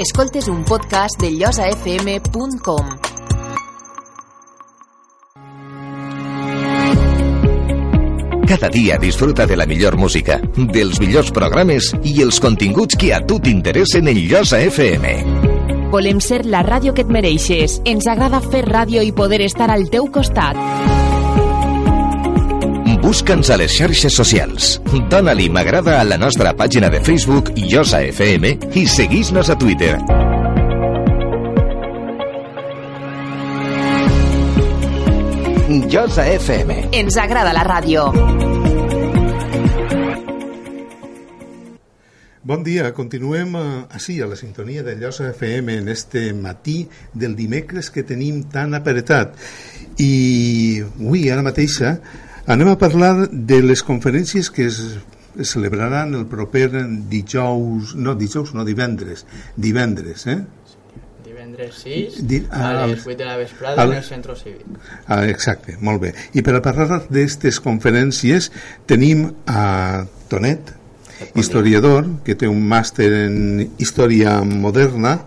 Escoltes un podcast de llosafm.com. Cada dia disfruta de la millor música, dels millors programes i els continguts que a tu t'interessen en Llosa FM. Volem ser la ràdio que et mereixes. Ens agrada fer ràdio i poder estar al teu costat. Busca'ns a les xarxes socials. Dóna-li m'agrada a la nostra pàgina de Facebook Llosa FM i seguís-nos a Twitter. Llosa FM. Ens agrada la ràdio. Bon dia, continuem eh, així a la sintonia de Llosa FM en este matí del dimecres que tenim tan apretat i avui, ara mateixa, anem a parlar de les conferències que es, es celebraran el proper dijous, no dijous, no divendres, divendres, eh? divendres 6 Di- a ah, les 8 de la vesprada al- en el centre cívic. Ah, exacte, molt bé. I per a parlar d'aquestes conferències tenim a Tonet, historiador, que té un màster en història moderna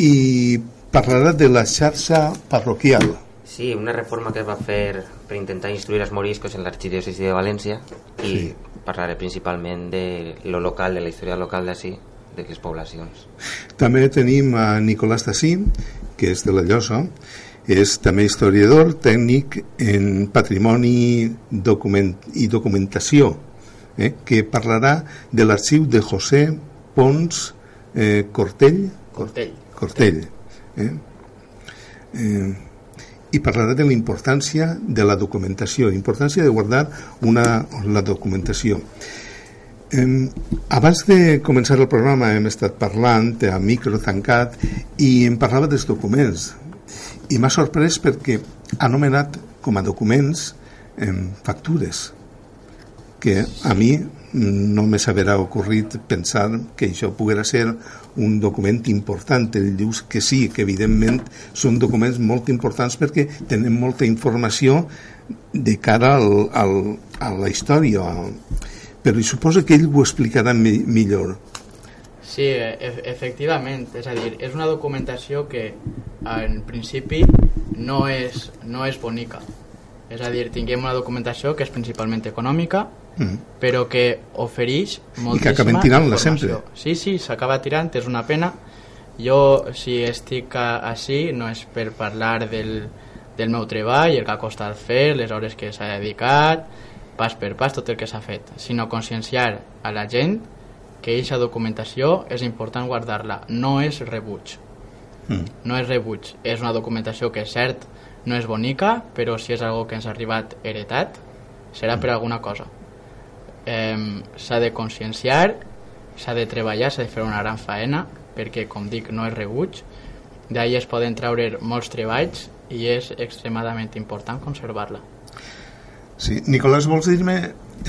i parlarà de la xarxa parroquial. Sí, una reforma que es va fer per intentar instruir els moriscos en l'arxidiòcesi de València i Sí. parlaré principalment de lo local, de la història local d'ací, de les poblacions. També tenim a Nicolás Tassí, que és de la Llosa, és també historiador, tècnic en patrimoni document i documentació, eh, que parlarà de l'arxiu de José Pons eh, Cortell, Cortell. Cortell eh? Eh, i parlarà de la importància de la documentació, importància de guardar una, la documentació. Eh, abans de començar el programa hem estat parlant a micro tancat i em parlava dels documents i m'ha sorprès perquè ha anomenat com a documents eh, factures que a mi no me s'haverà ocorrit pensar que això poguera ser un document important. Ell dius que sí, que evidentment són documents molt importants perquè tenen molta informació de cara al, al, a la història. Però i suposo que ell ho explicarà mi, millor. Sí, e efectivament, és a dir, és una documentació que en principi no és, no és bonica. És a dir, tinguem una documentació que és principalment econòmica, Mm. però que ofereix moltíssima acabem tirant-la informació. sempre. Sí, sí, s'acaba tirant, és una pena. Jo, si estic així, no és per parlar del, del meu treball, el que ha costat fer, les hores que s'ha dedicat, pas per pas, tot el que s'ha fet, sinó conscienciar a la gent que aquesta documentació és important guardar-la, no és rebuig. Mm. No és rebuig, és una documentació que, cert, no és bonica, però si és algo que ens ha arribat heretat, serà per alguna cosa eh, s'ha de conscienciar, s'ha de treballar, s'ha de fer una gran faena, perquè, com dic, no és rebuig. D'ahir es poden treure molts treballs i és extremadament important conservar-la. Sí. Nicolás, vols dir-me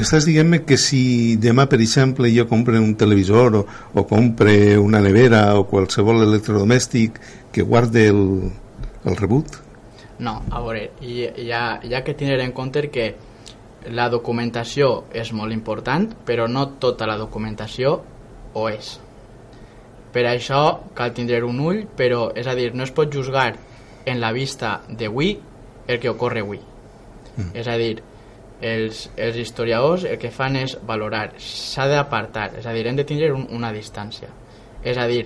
estàs dient-me que si demà, per exemple, jo compre un televisor o, o compre una nevera o qualsevol electrodomèstic que guarde el, el rebut? No, a veure, hi, hi, ha, hi ha que tenir en compte que la documentació és molt important, però no tota la documentació ho és. Per això cal tindre un ull, però és a dir, no es pot juzgar en la vista d'avui el que ocorre avui. Mm. És a dir, els, els historiadors el que fan és valorar, s'ha d'apartar, és a dir, hem de tindre un, una distància. És a dir,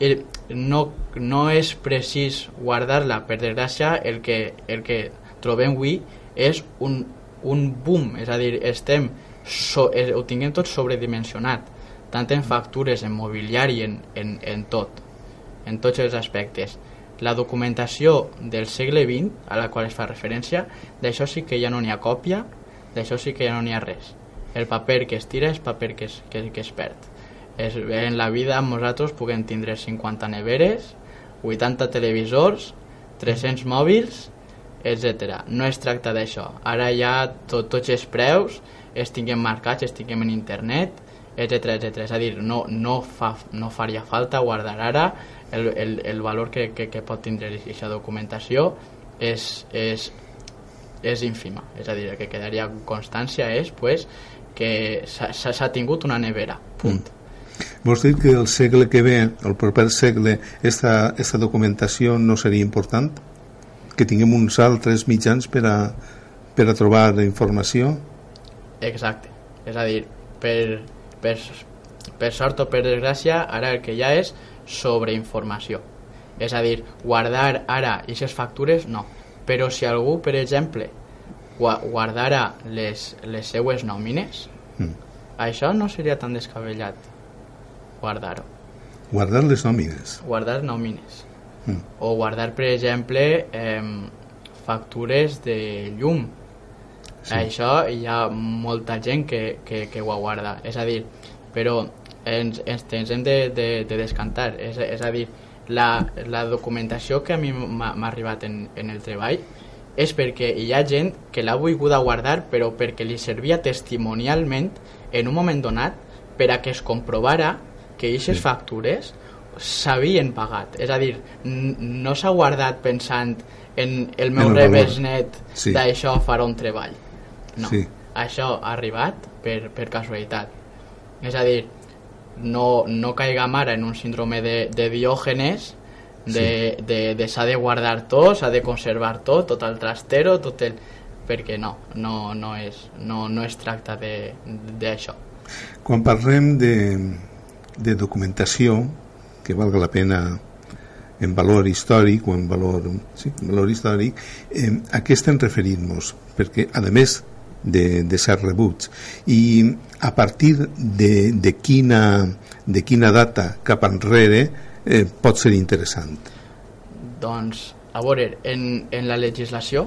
el, no, no és precís guardar-la, per desgràcia, el que, el que trobem avui és un, un boom, és a dir, estem so, eh, ho tinguem tot sobredimensionat, tant en factures, en mobiliari, en, en, en tot, en tots els aspectes. La documentació del segle XX, a la qual es fa referència, d'això sí que ja no n'hi ha còpia, d'això sí que ja no n'hi ha res. El paper que es tira és paper que es, que, que es perd. És, en la vida nosaltres puguem tindre 50 neveres, 80 televisors, 300 mòbils, etc. No es tracta d'això. Ara ja to, tots els preus es tinguem marcats, es tinguem en internet, etc etc. És a dir, no, no, fa, no faria falta guardar ara el, el, el valor que, que, que pot tindre aquesta documentació és, és, és ínfima. És a dir, el que quedaria constància és pues, que s'ha tingut una nevera, punt. Mm. Vols dir que el segle que ve, el proper segle, esta, esta documentació no seria important? Que tinguem uns altres mitjans per a, per a trobar informació? Exacte. És a dir, per, per, per sort o per desgràcia, ara el que ha és sobreinformació. És a dir, guardar ara aquestes factures, no. Però si algú, per exemple, guardara les, les seues nòmines, mm. això no seria tan descabellat guardar-ho. Guardar les nòmines? Guardar nòmines. Mm. O guardar, per exemple, eh, factures de llum. Sí. Això hi ha molta gent que, que, que ho guarda. És a dir, però ens, ens, ens hem de, de, de descantar. És, és a dir, la, la documentació que a mi m'ha arribat en, en el treball és perquè hi ha gent que l'ha volgut guardar però perquè li servia testimonialment en un moment donat per a que es comprovara que aquestes sí. factures s'havien pagat. És a dir, no s'ha guardat pensant en el meu revés net sí. d'això farà un treball. No, sí. això ha arribat per, per casualitat. És a dir, no, no caigam ara en un síndrome de, de Diògenes de, sí. de, de s'ha de guardar tot, s'ha de conservar tot, tot el trastero, tot el... perquè no, no, no, és, no, no es tracta d'això. Quan parlem de, de documentació, que valga la pena en valor històric o en valor, sí, en valor històric, eh, a què estem referint-nos? Perquè, a més de, de ser rebuts, i a partir de, de, quina, de quina data cap enrere eh, pot ser interessant? Doncs, a veure, en, en la legislació,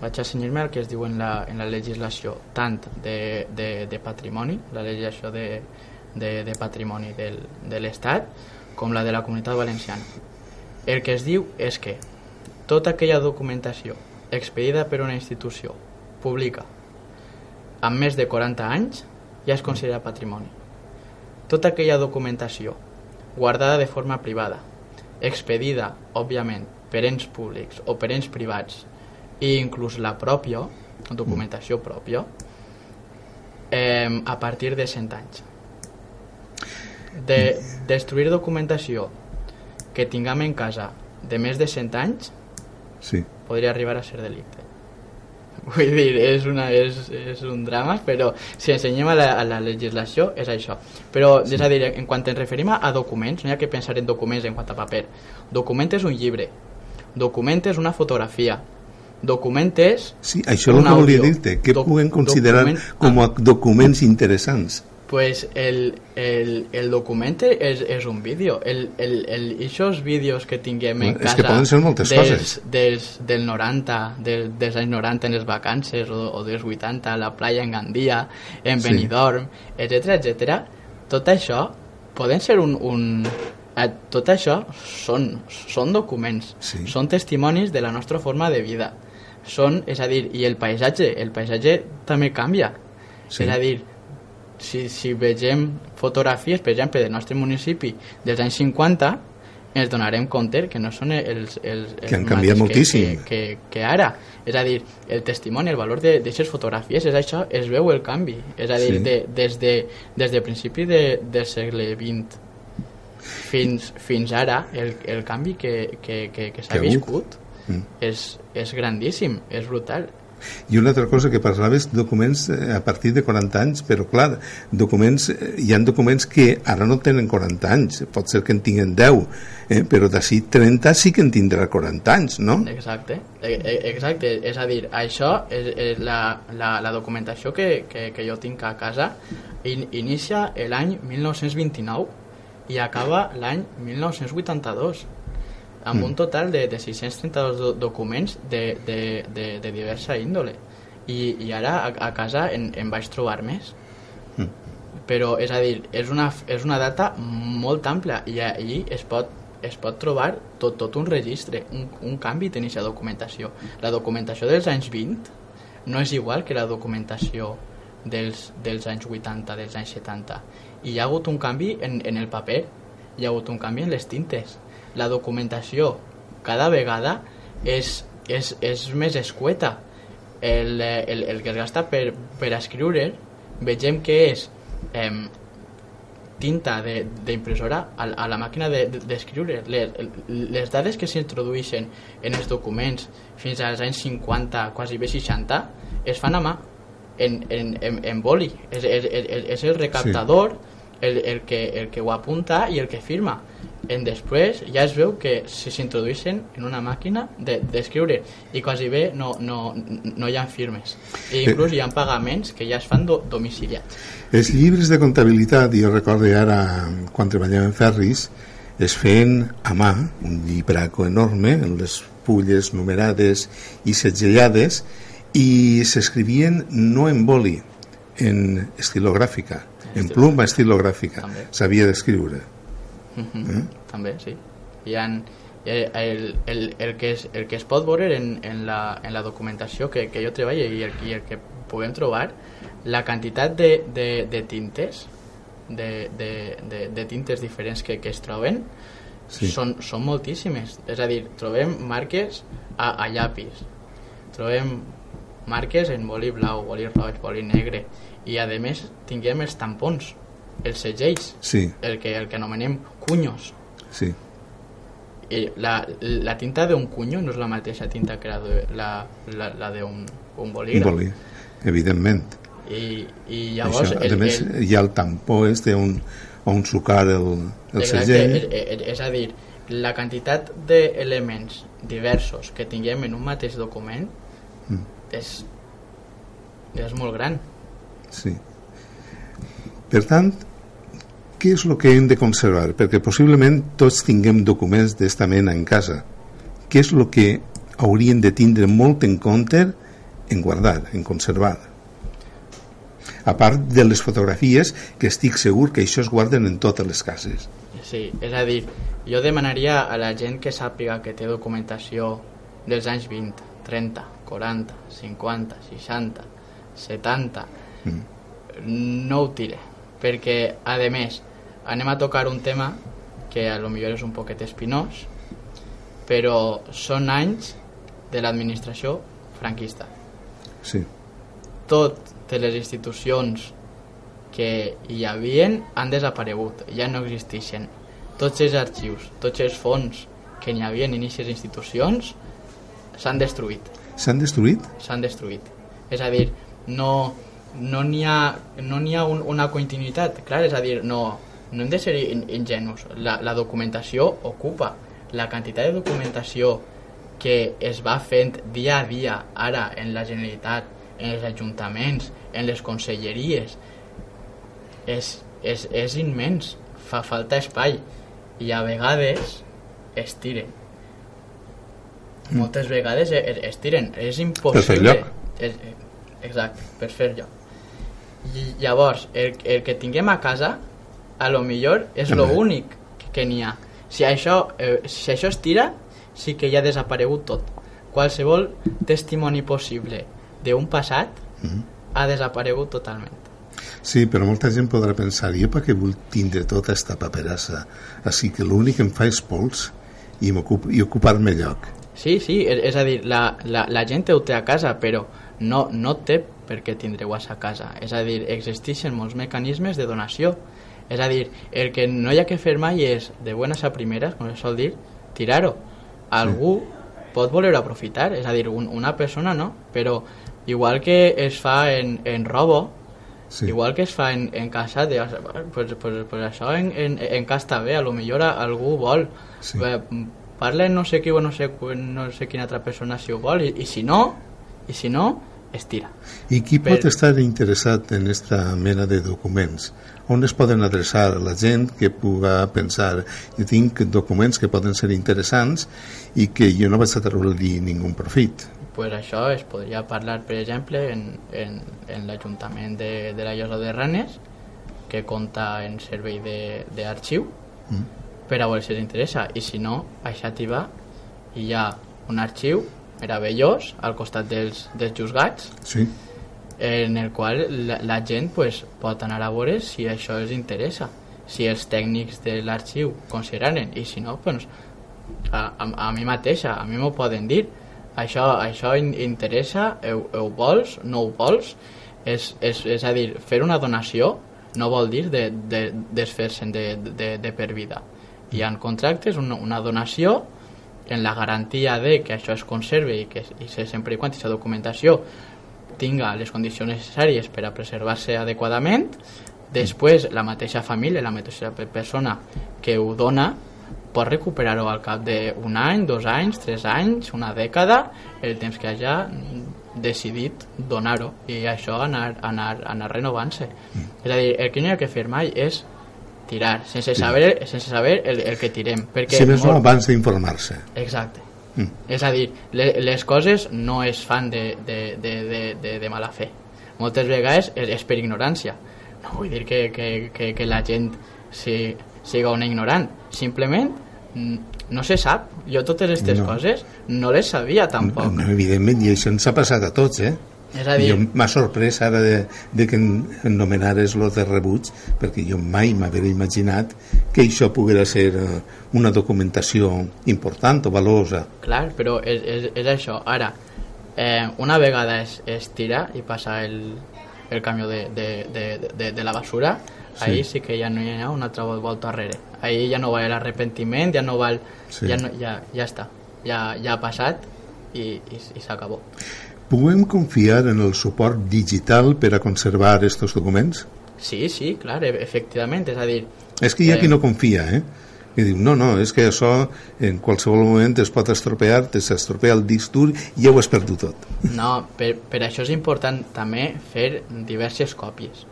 vaig a senyir-me el que es diu en la, en la legislació tant de, de, de patrimoni, la legislació de, de, de patrimoni del, de l'Estat, com la de la Comunitat Valenciana. El que es diu és que tota aquella documentació expedida per una institució pública amb més de 40 anys ja es considera patrimoni. Tota aquella documentació guardada de forma privada, expedida, òbviament, per ens públics o per ens privats, i inclús la pròpia, documentació pròpia, eh, a partir de 100 anys. De destruir documentació que tinguem en casa de més de 100 anys sí. podria arribar a ser delicte. Vull dir, és, una, és, és un drama, però si ensenyem a la, a la legislació és això. Però, sí. és a dir, en quan ens referim a documents, no hi ha que pensar en documents en quant a paper. Document és un llibre, document és una fotografia, document és Sí, això és el que volia dir-te, què Doc puguem considerar document, com a documents interessants? Pues el, el, el document és, és un vídeo. El, el, el, aquests vídeos que tinguem en casa... És que poden ser moltes des, coses. Des, del 90, des, dels anys 90 en les vacances, o, o dels 80 a la playa en Gandia, en Benidorm, sí. etc etc. Tot això poden ser un... un eh, tot això són, són documents, sí. són testimonis de la nostra forma de vida. Són, és a dir, i el paisatge, el paisatge també canvia. Sí. És a dir, si, si vegem fotografies, per exemple, del nostre municipi dels anys 50, ens donarem compte que no són els, els, els que han canviat que, moltíssim. que, que, que ara. És a dir, el testimoni, el valor d'aquestes fotografies és això, es veu el canvi. És a dir, sí. de, des, de, des de principi de, del segle XX fins, fins ara el, el canvi que, que, que, que s'ha viscut mm. és, és grandíssim, és brutal i una altra cosa que parlaves, documents eh, a partir de 40 anys, però clar, documents, eh, hi han documents que ara no tenen 40 anys, pot ser que en tinguen 10, eh? però d'ací 30 sí que en tindrà 40 anys, no? Exacte, e, e, exacte, és a dir, això és, és la, la, la documentació que, que, que jo tinc a casa in, inicia l'any 1929 i acaba l'any 1982 amb mm. un total de, de 632 documents de, de, de, de diversa índole. I, i ara a, a casa en, en vaig trobar més. Mm. però és a dir, és una, és una data molt ampla i allí es pot, es pot trobar tot, tot un registre, un, un canvi en aquesta documentació. La documentació dels anys 20 no és igual que la documentació dels, dels anys 80, dels anys 70 i hi ha hagut un canvi en, en el paper hi ha hagut un canvi en les tintes la documentació cada vegada és, és, és més escueta. El, el, el que es gasta per, per escriure vegem que és eh, tinta de- d'impressora a, a la màquina d'escriure. De, de, les, les dades que s'introdueixen en els documents fins als anys 50, quasi bé 60, es fan a mà, en, en, en, en boli. És, és, és, és el recaptador el, el, que, el que ho apunta i el que firma. En després ja es veu que si s'introdueixen en una màquina d'escriure de, i quasi bé no, no, no hi ha firmes. I inclús hi ha pagaments que ja es fan do, domiciliats. Els llibres de comptabilitat, jo recordo ara, quan treballava en Ferris, es feien a mà, un llibraco enorme, amb les fulles numerades i segelades, i s'escrivien no en boli, en estilogràfica, en pluma estilogràfica. S'havia d'escriure. Mm També, sí. Hi ha, el, el, el, que es, el que es pot veure en, en, la, en la documentació que, que jo treballo i el, i el que puguem trobar, la quantitat de, de, de tintes, de, de, de, de tintes diferents que, que es troben, sí. són, són moltíssimes. És a dir, trobem marques a, a llapis, trobem marques en boli blau, boli roig, boli negre, i a més tinguem els tampons, els segells, Sí, el que, el que anomenem cunyos. sí. I la, la tinta d'un cunyo no és la mateixa tinta que la de- la, la, la d'un un Un bolígraf. evidentment. I, I llavors... Això, a més, hi ha el tampó este on, on sucar el, el Exacte, segell. és, és, és a dir, la quantitat d'elements diversos que tinguem en un mateix document Mm. és, és molt gran. Sí. Per tant, què és el que hem de conservar? Perquè possiblement tots tinguem documents d'esta mena en casa. Què és el que haurien de tindre molt en compte en guardar, en conservar? A part de les fotografies, que estic segur que això es guarden en totes les cases. Sí, és a dir, jo demanaria a la gent que sàpiga que té documentació dels anys 20, 30, 40, 50, 60, 70, Mm. no ho tire, perquè, a més, anem a tocar un tema que a lo millor és un poquet espinós, però són anys de l'administració franquista. Sí, Totes les institucions que hi havien han desaparegut, ja no existeixen. Tots els arxius, tots els fons que n'hi havia en inicis institucions s'han destruït s'han destruït? s'han destruït. És a dir, no no n'hi ha, no ha un, una continuïtat, clar, és a dir, no, no hem de ser in, ingenus. La, la documentació ocupa la quantitat de documentació que es va fent dia a dia ara en la Generalitat, en els ajuntaments, en les conselleries, és, és, és immens, fa falta espai i a vegades es tiren. Moltes vegades es, es tiren, és impossible. Per fer lloc. És, exacte, per fer lloc. I llavors, el, el que tinguem a casa, a lo millor és lo únic que, n'hi ha. Si això, eh, si això es tira, sí que ja ha desaparegut tot. Qualsevol testimoni possible d'un passat Mhm. ha desaparegut totalment. Sí, però molta gent podrà pensar, jo per què vull tindre tota esta paperassa? Així que l'únic que em fa és pols i, i ocupar-me lloc. Sí, sí, és, és a dir, la, la, la gent ho té a casa, però no, no té per què tindre-ho a sa casa. És a dir, existeixen molts mecanismes de donació. És a dir, el que no hi ha que fer mai és, de buenas a primeras, com es sol dir, tirar-ho. Algú pot voler aprofitar, és a dir, un, una persona no, però igual que es fa en, en robo, Sí. Igual que es fa en, en casa, de, pues, pues, pues això en, en, en casa està bé, a lo millor algú vol. Sí. Eh, parla no sé qui o no sé, no sé quina altra persona si ho vol, i, i si no, i si no, es tira. I qui pot Per- estar interessat en esta mena de documents? On es poden adreçar la gent que puga pensar jo tinc documents que poden ser interessants i que jo no vaig a treure-li ningú profit? pues això es podria parlar, per exemple, en, en, en l'Ajuntament de, de la Llosa de Ranes, que compta en servei de- d'arxiu, Mm. per a veure si els interessa. I si no, a Xàtiva hi ha un arxiu meravellós al costat dels, dels juzgats, Sí, en el qual la, la gent pues, pot anar a veure si això els interessa, si els tècnics de l'arxiu consideren, i si no, pues, a, a, a mi mateixa, a mi m'ho poden dir, això, això in, interessa, ho, ho vols, no ho vols, és, és, és a dir, fer una donació no vol dir de, de, desfer-se'n de, de, de per vida. Hi ha contractes, una, una donació, en la garantia de que això es conserve i que i se, sempre i quan aquesta documentació tinga les condicions necessàries per a preservar-se adequadament, després la mateixa família, la mateixa persona que ho dona pot recuperar-ho al cap d'un any, dos anys, tres anys, una dècada, el temps que hagi decidit donar-ho i això anar, anar, anar renovant-se. Mm. És a dir, el que no hi ha que fer mai és tirar, sense saber, sense saber el, el que tirem. Perquè si més molt... no, abans d'informar-se. Exacte. Mm. És a dir, le, les coses no es fan de, de, de, de, de, de mala fe. Moltes vegades és, és per ignorància. No vull dir que, que, que, que la gent si, siga una ignorant. Simplement no se sap. Jo totes aquestes no. coses no les sabia tampoc. No, evidentment, i això ens ha passat a tots, eh? És a dir... Jo m'ha sorprès ara de, de que anomenares lo de rebuig, perquè jo mai m'havia imaginat que això poguera ser eh, una documentació important o valorosa. Clar, però és, és, és això. Ara, eh, una vegada es, es tira i passa el, el camió de, de, de, de, de la basura, sí. ahí sí que ja no hi ha una altra volta darrere. Ahí ja no val l'arrepentiment, ja no val... Sí. Ja, no, ja, ja està, ja, ja ha passat i, i, i s'acabó. Podem confiar en el suport digital per a conservar aquests documents? Sí, sí, clar, e, efectivament, és a dir... És que hi ha eh... qui no confia, eh? i diu, no, no, és que això en qualsevol moment es pot estropear, s'estropea el disc dur i ja ho has perdut tot. No, per, per això és important també fer diverses còpies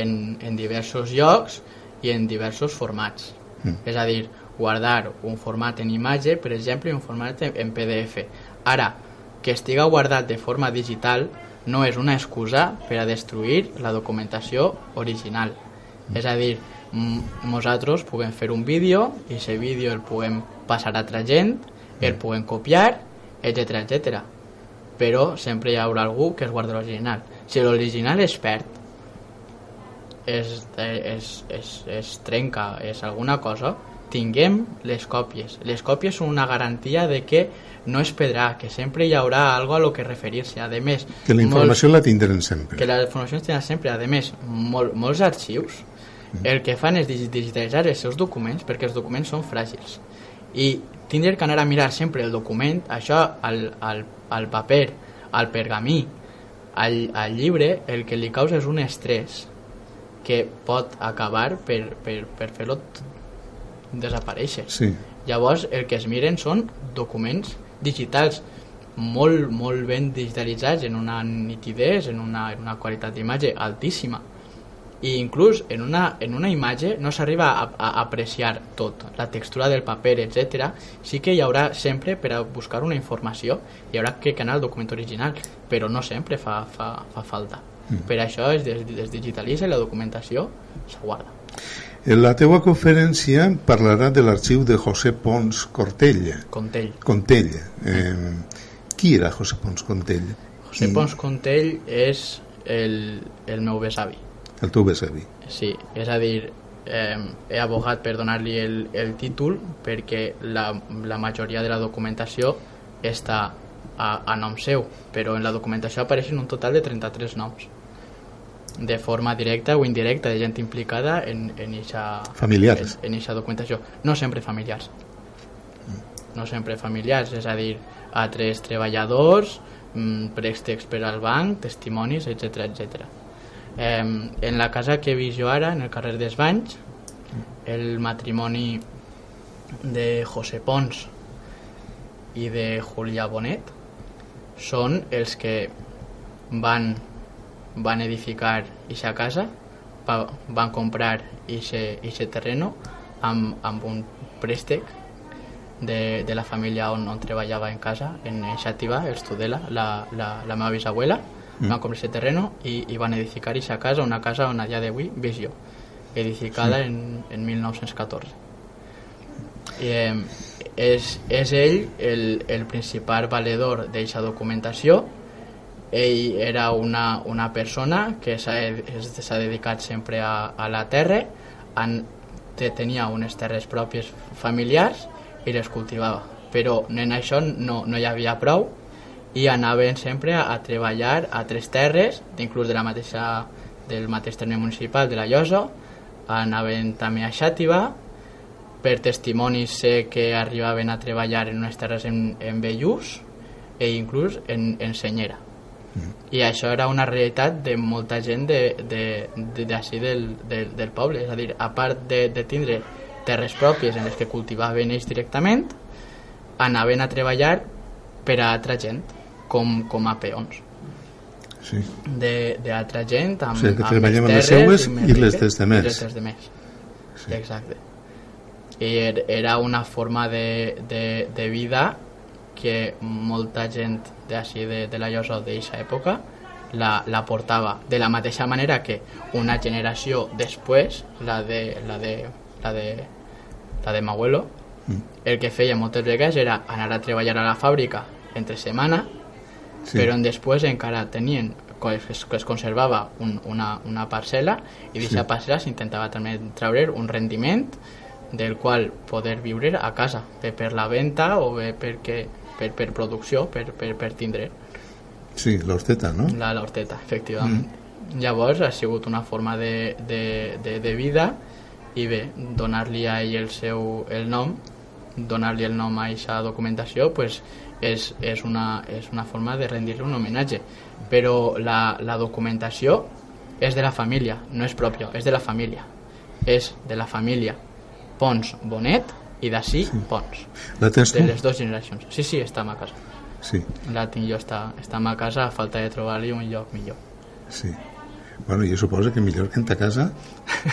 en, en diversos llocs i en diversos formats. Mm. És a dir, guardar un format en imatge, per exemple, i un format en, en PDF. Ara, que estiga guardat de forma digital no és una excusa per a destruir la documentació original. Mm. És a dir, nosaltres puguem fer un vídeo i aquest vídeo el puguem passar a altra gent, el puguem copiar, etc etc. Però sempre hi haurà algú que es guarda l'original. Si l'original es perd, es, es, es, es trenca, és alguna cosa, tinguem les còpies. Les còpies són una garantia de que no es perdrà, que sempre hi haurà algo a lo que referir-se. A més, que la informació molts, la tindrem sempre. Que la informació la sempre. A més, mol, molts arxius el que fan és digitalitzar els seus documents perquè els documents són fràgils i tindre que anar a mirar sempre el document això al, al, al paper al pergamí al, al llibre el que li causa és un estrès que pot acabar per, per, per fer-lo desaparèixer sí. llavors el que es miren són documents digitals molt, molt ben digitalitzats en una nitidesa, en una, en una qualitat d'imatge altíssima i inclús en una, en una imatge no s'arriba a, a, apreciar tot, la textura del paper, etc. Sí que hi haurà sempre, per a buscar una informació, hi haurà que anar al document original, però no sempre fa, fa, fa falta. Mm. Per això es, des, es digitalitza i la documentació s'aguarda. En la teua conferència parlarà de l'arxiu de José Pons Cortell. Contell. Contell. Eh, qui era José Pons Contell? José I... Pons Contell és el, el meu besavi el teu besavi. Sí, és a dir, eh, he abogat per donar-li el, el títol perquè la, la majoria de la documentació està a, a nom seu, però en la documentació apareixen un total de 33 noms de forma directa o indirecta de gent implicada en, en eixa, familiars. En, en eixa documentació. No sempre familiars. No sempre familiars, és a dir, altres treballadors, mm, préstecs per al banc, testimonis, etc etc. Eh, en la casa que he vist jo ara, en el carrer dels Banys, el matrimoni de José Pons i de Julià Bonet són els que van, van edificar aquesta casa, va, van comprar aquest terreno amb, amb un préstec de, de la família on, on treballava en casa, en Xativa, els Tudela, la, la, la meva bisabuela, mm. van comprar ese terreno i, i van edificar aquesta casa, una casa on a dia d'avui ves jo, edificada sí. en, en 1914. I, eh, és, és ell el, el principal valedor d'aquesta documentació ell era una, una persona que s'ha dedicat sempre a, a la terra en, tenia unes terres pròpies familiars i les cultivava. Però en això no, no hi havia prou i anaven sempre a, a treballar a tres terres, inclús de la mateixa del mateix terme municipal de la Llosa, anaven també a Xàtiva, per testimonis sé que arribaven a treballar en unes terres en, en Bellús e inclús en, en Senyera. I això era una realitat de molta gent d'ací de, de, de, del, del, del poble. És a dir, a part de, de tindre terres pròpies en les que cultivaven ells directament, anaven a treballar per a altra gent, com, com a peons. Sí. D'altra gent amb, O sigui, que amb treballem més les seues més i les riques, dels demés. i les dels demés. Sí. Exacte. I er- era una forma de, de, de vida que molta gent d'ací de, de la Llosa d'aquesta època la, la portava de la mateixa manera que una generació després, la de, la de, la de, la de Mauelo, el que feia moltes vegades era anar a treballar a la fàbrica entre setmana, Sí. però després encara tenien que es, es conservava un, una, una parcel·la i d'aquesta Sí. parcel·la s'intentava també treure un rendiment del qual poder viure a casa, bé per la venda o bé perquè, per, per producció, per, per, per tindre Sí, l'horteta, no? la l'horteta, efectivament. Llavors ha sigut una forma de, de, de, de vida i bé, donar-li a ell el seu el nom, donar-li el nom a aquesta documentació, pues, és, és, una, és una forma de rendir-li un homenatge. Però la, la documentació és de la família, no és pròpia, és de la família. És de la família Pons Bonet i d'ací sí. Pons, La tens tu? de les dues generacions. Sí, sí, està a casa. Sí, La tinc jo, està, està a casa, a falta de trobar-li un lloc millor. sí. Bueno, jo suposo que millor que en ta casa,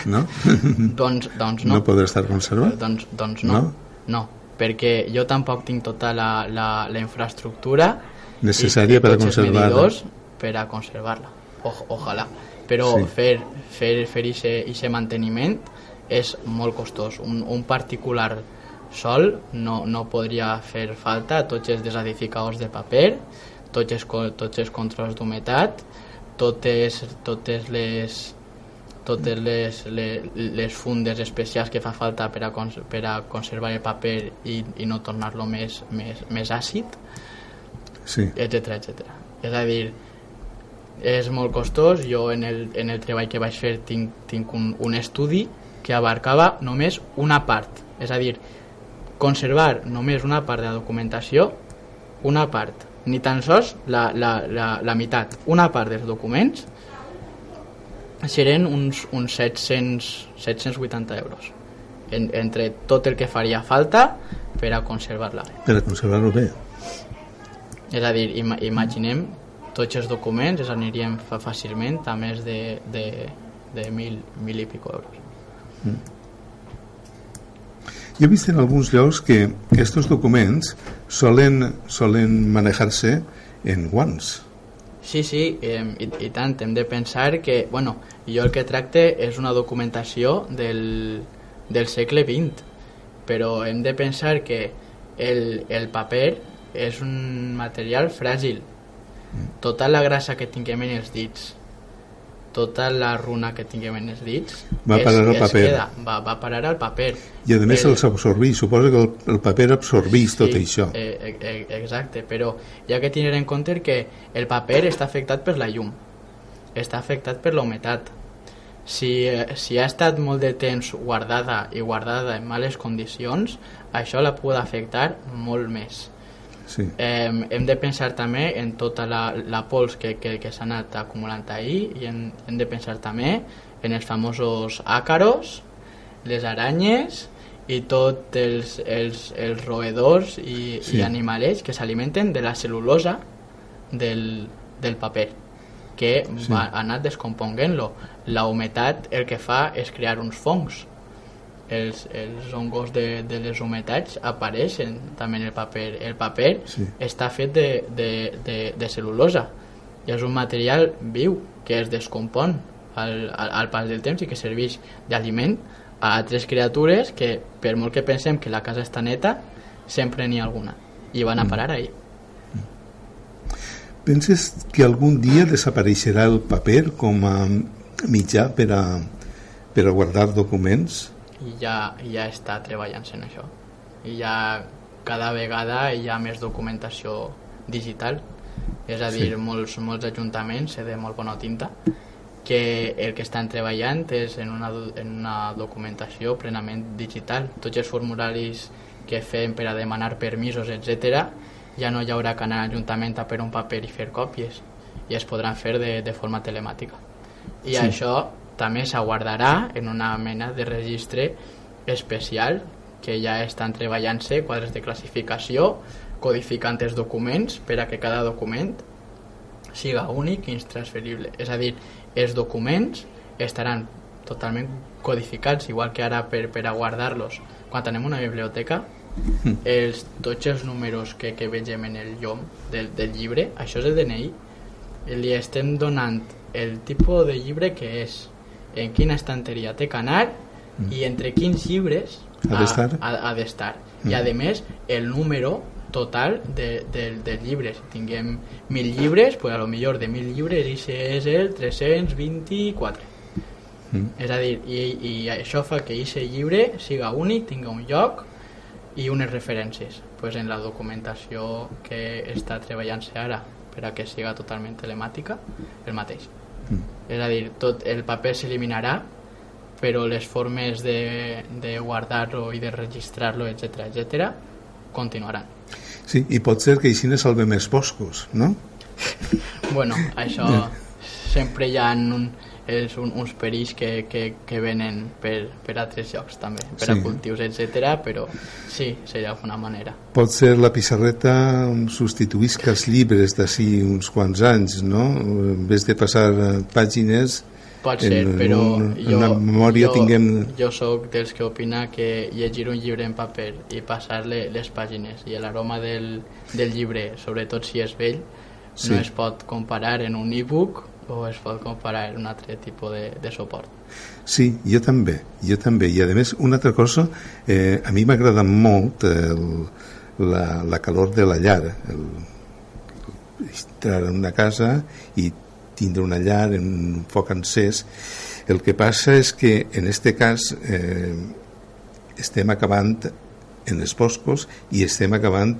no? Doncs, doncs no. no podrà estar conservat? Doncs, doncs no. No? no. perquè jo tampoc tinc tota la, la, la infraestructura Necessària per a conservar-la. per a conservar-la. O, ojalà. Però Sí. fer, fer, fer ese, ese manteniment és molt costós. Un, un particular sol no, no podria fer falta tots els desedificadors de paper, tots els, tots els controls d'humetat, totes, totes les totes les, les, les fundes especials que fa falta per a, cons per a conservar el paper i, i no tornar-lo més, més, més àcid, Sí, etc etc. És a dir, és molt costós. Jo en el, en el treball que vaig fer tinc, tinc un, un estudi que abarcava només una part. És a dir, conservar només una part de la documentació, una part, ni tan sols la, la, la, la meitat, una part dels documents seran uns, uns 700, 780 euros en, entre tot el que faria falta per a conservar-la. per a conservar-lo bé. És a dir, ima imaginem tots els documents es anirien fàcilment a més de, de, de mil, mil i pico euros. Jo he vist en alguns llocs que aquests documents solen, solen manejar-se en guants. Sí, sí, eh, i, i tant, hem de pensar que, bueno, jo el que tracte és una documentació del, del segle XX, però hem de pensar que el, el paper és un material fràgil. Tota la grasa que tinguem en els dits, tota la runa que tinguem en els dits, Va es- parar al paper. Queda, va, va parar al paper. I a més El- els absorbeix, suposo que el, el paper absorbeix tot això. Eh, eh, eh, exacte, però hi ha que tenir en compte que el paper està afectat per la llum, està afectat per la. Si, eh, si ha estat molt de temps guardada i guardada en males condicions, això la pot afectar molt més. Sí. Eh, hem de pensar també en tota la, la pols que, que, que s'ha anat acumulant ahir i hem, hem de pensar també en els famosos àcaros, les aranyes i tots els, els, els roedors i, Sí. i animalets que s'alimenten de la cel·lulosa del, del paper que Sí. va, ha anat descomponent-lo. La humetat el que fa és crear uns fongs els, els hongos de, de les humetats apareixen també en el paper. El paper Sí. està fet de, de, de, de cel·lulosa i és un material viu que es descompon al, al, al pas del temps i que serveix d'aliment a altres criatures que per molt que pensem que la casa està neta sempre n'hi ha alguna i van a parar ahí. Penses que algun dia desapareixerà el paper com a mitjà per a, per a guardar documents? I ja, ja està treballant en això i ja cada vegada hi ha més documentació digital és a dir, Sí. molts, molts ajuntaments sé de molt bona tinta que el que estan treballant és en una, en una documentació plenament digital. Tots els formularis que fem per a demanar permisos, etc ja no hi haurà que anar a l'Ajuntament a per un paper i fer còpies i es podran fer de, de forma telemàtica. I sí. això també s'aguardarà en una mena de registre especial que ja estan treballant-se quadres de classificació, codificant els documents per a que cada document siga únic i intransferible. És a dir, els documents estaran totalment codificats, igual que ara per, per a guardar-los. Quan tenem una biblioteca, mm. els, tots els números que, que vegem en el llom del, del llibre, això és el DNI, li estem donant el tipus de llibre que és, en quina estanteria té que anar mm. i entre quins llibres ha d'estar ha, ha. Mm. I a més, el número total de, de, de llibres. Si tinguem mil llibres, pues a lo millor de mil llibres i és el 324. Mm. És a dir, i, i això fa que aquest llibre siga únic, tinga un lloc i unes referències pues en la documentació que està treballant-se ara per a que siga totalment telemàtica, el mateix. Mm. És a dir, tot el paper s'eliminarà però les formes de, de guardar-lo i de registrar-lo, etc etc continuaran. Sí, i pot ser que així ne salve més boscos, no? bueno, això sempre hi ha un, és un, uns perills que, que, que venen per, per altres llocs també, per sí. a cultius, etc. però sí, seria una manera. Pot ser la pissarreta substituïsca els llibres d'ací uns quants anys, no? En vez de passar pàgines Pot ser, en, però un, jo, en la memòria jo, tinguem... jo sóc dels que opina que llegir un llibre en paper i passar-le les pàgines i l'aroma del, del llibre, sobretot si és vell, sí. no es pot comparar en un e-book o es pot comparar un altre tipus de, de suport. Sí, jo també, jo també. I a més, una altra cosa, eh, a mi m'agrada molt el, la, la calor de la llar, el, entrar en una casa i tindre una llar, en un foc encès. El que passa és que en este cas eh, estem acabant en els boscos i estem acabant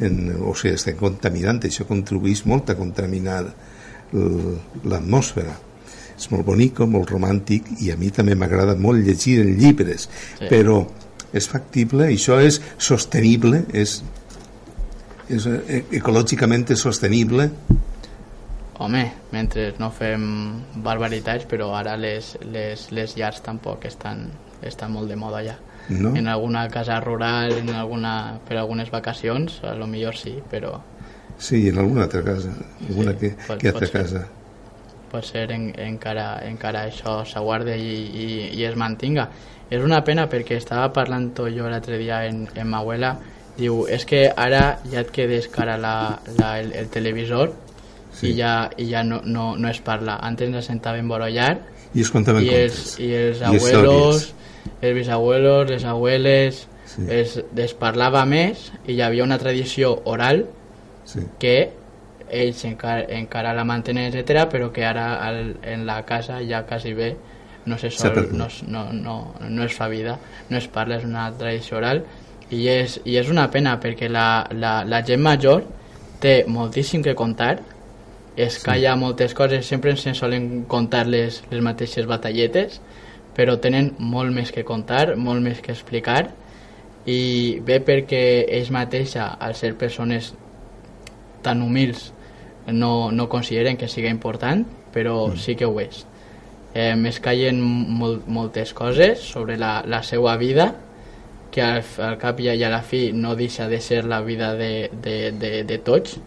en, o sigui, estem contaminant, això contribueix molt a contaminar l'atmosfera és molt bonic, molt romàntic i a mi també m'agrada molt llegir en llibres sí. però és factible, això és sostenible és, és eh, ecològicament sostenible Home, mentre no fem barbaritats, però ara les, les, les llars tampoc estan, estan molt de moda ja. No? En alguna casa rural, en alguna, per algunes vacacions, a lo millor sí, però... Sí, en alguna altra casa, alguna sí, que, pot, que altra pot casa. Ser, pot ser en, encara, encara això s'aguarde i, i, i es mantinga. És una pena perquè estava parlant tot jo l'altre dia en, en ma abuela, diu, és que ara ja et quedes cara la, la, el, el televisor sí. i ja, i ja no, no, no es parla. Antes ens sentàvem borollar i es contaven i els, i els abuelos, els bisabuelos, les abueles, sí. es, es parlava més i hi havia una tradició oral sí. que ells encara, encara la mantenen, etc però que ara al, en la casa ja quasi bé no se sol, no, no, no, no es fa vida, no es parla, és una tradició oral i és, i és una pena perquè la, la, la gent major té moltíssim que contar es calla sí. moltes coses, sempre ens solen contar les, les mateixes batalletes, però tenen molt més que contar, molt més que explicar, i bé perquè ells mateixa, al ser persones tan humils, no, no consideren que sigui important, però mm. sí que ho és. Eh, es callen molt, moltes coses sobre la, la seva vida, que al, al cap i a la fi no deixa de ser la vida de, de, de, de tots,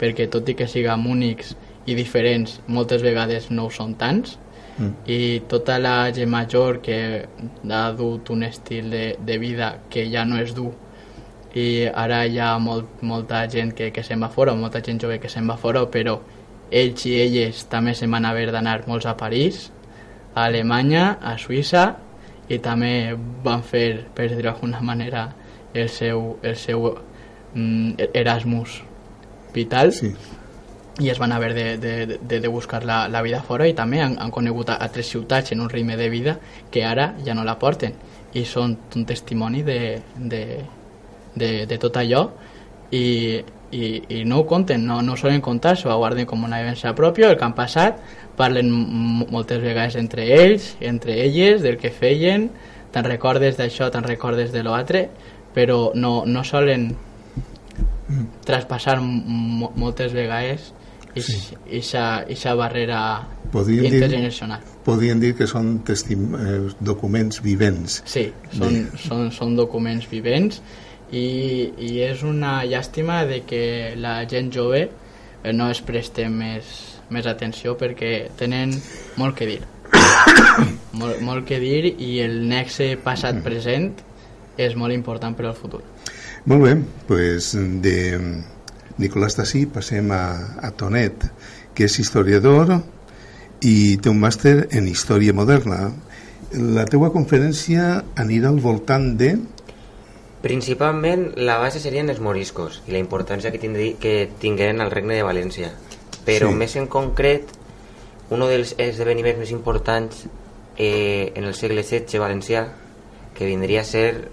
perquè tot i que siguem únics i diferents, moltes vegades no ho són tants, mm. i tota la gent major que ha dut un estil de, de vida que ja no és dur i ara hi ha molt, molta gent que, que se'n va fora, molta gent jove que se'n va fora, però ells i elles també se'n van haver d'anar molts a París, a Alemanya, a Suïssa, i també van fer, per dir-ho d'alguna manera, el seu, el seu mm, Erasmus vital sí. i es van haver de, de, de, de buscar la, la vida fora i també han, han conegut a altres ciutats en un ritme de vida que ara ja no la porten i són un testimoni de, de, de, de tot allò i i, i no ho conten, no, no ho solen contar, s'ho guarden com una vivència pròpia, el que han passat, parlen moltes vegades entre ells, entre elles, del que feien, te'n recordes d'això, te'n recordes de l'altre, però no, no solen traspassar moltes vegades aquesta sí. barrera podien intergeneracional. Dir, podien dir que són eh, documents vivents. Sí, són, són, són documents vivents i, i és una llàstima de que la gent jove eh, no es preste més, més atenció perquè tenen molt que dir. molt, molt que dir i el nexe passat-present és molt important per al futur. Molt bé, doncs de Nicolás Tassí passem a, a Tonet, que és historiador i té un màster en Història Moderna. La teua conferència anirà al voltant de... Principalment la base serien els moriscos i la importància que, tindri, que tingueren al regne de València. Però sí. més en concret, un dels esdeveniments més importants eh, en el segle XVI valencià, que vindria a ser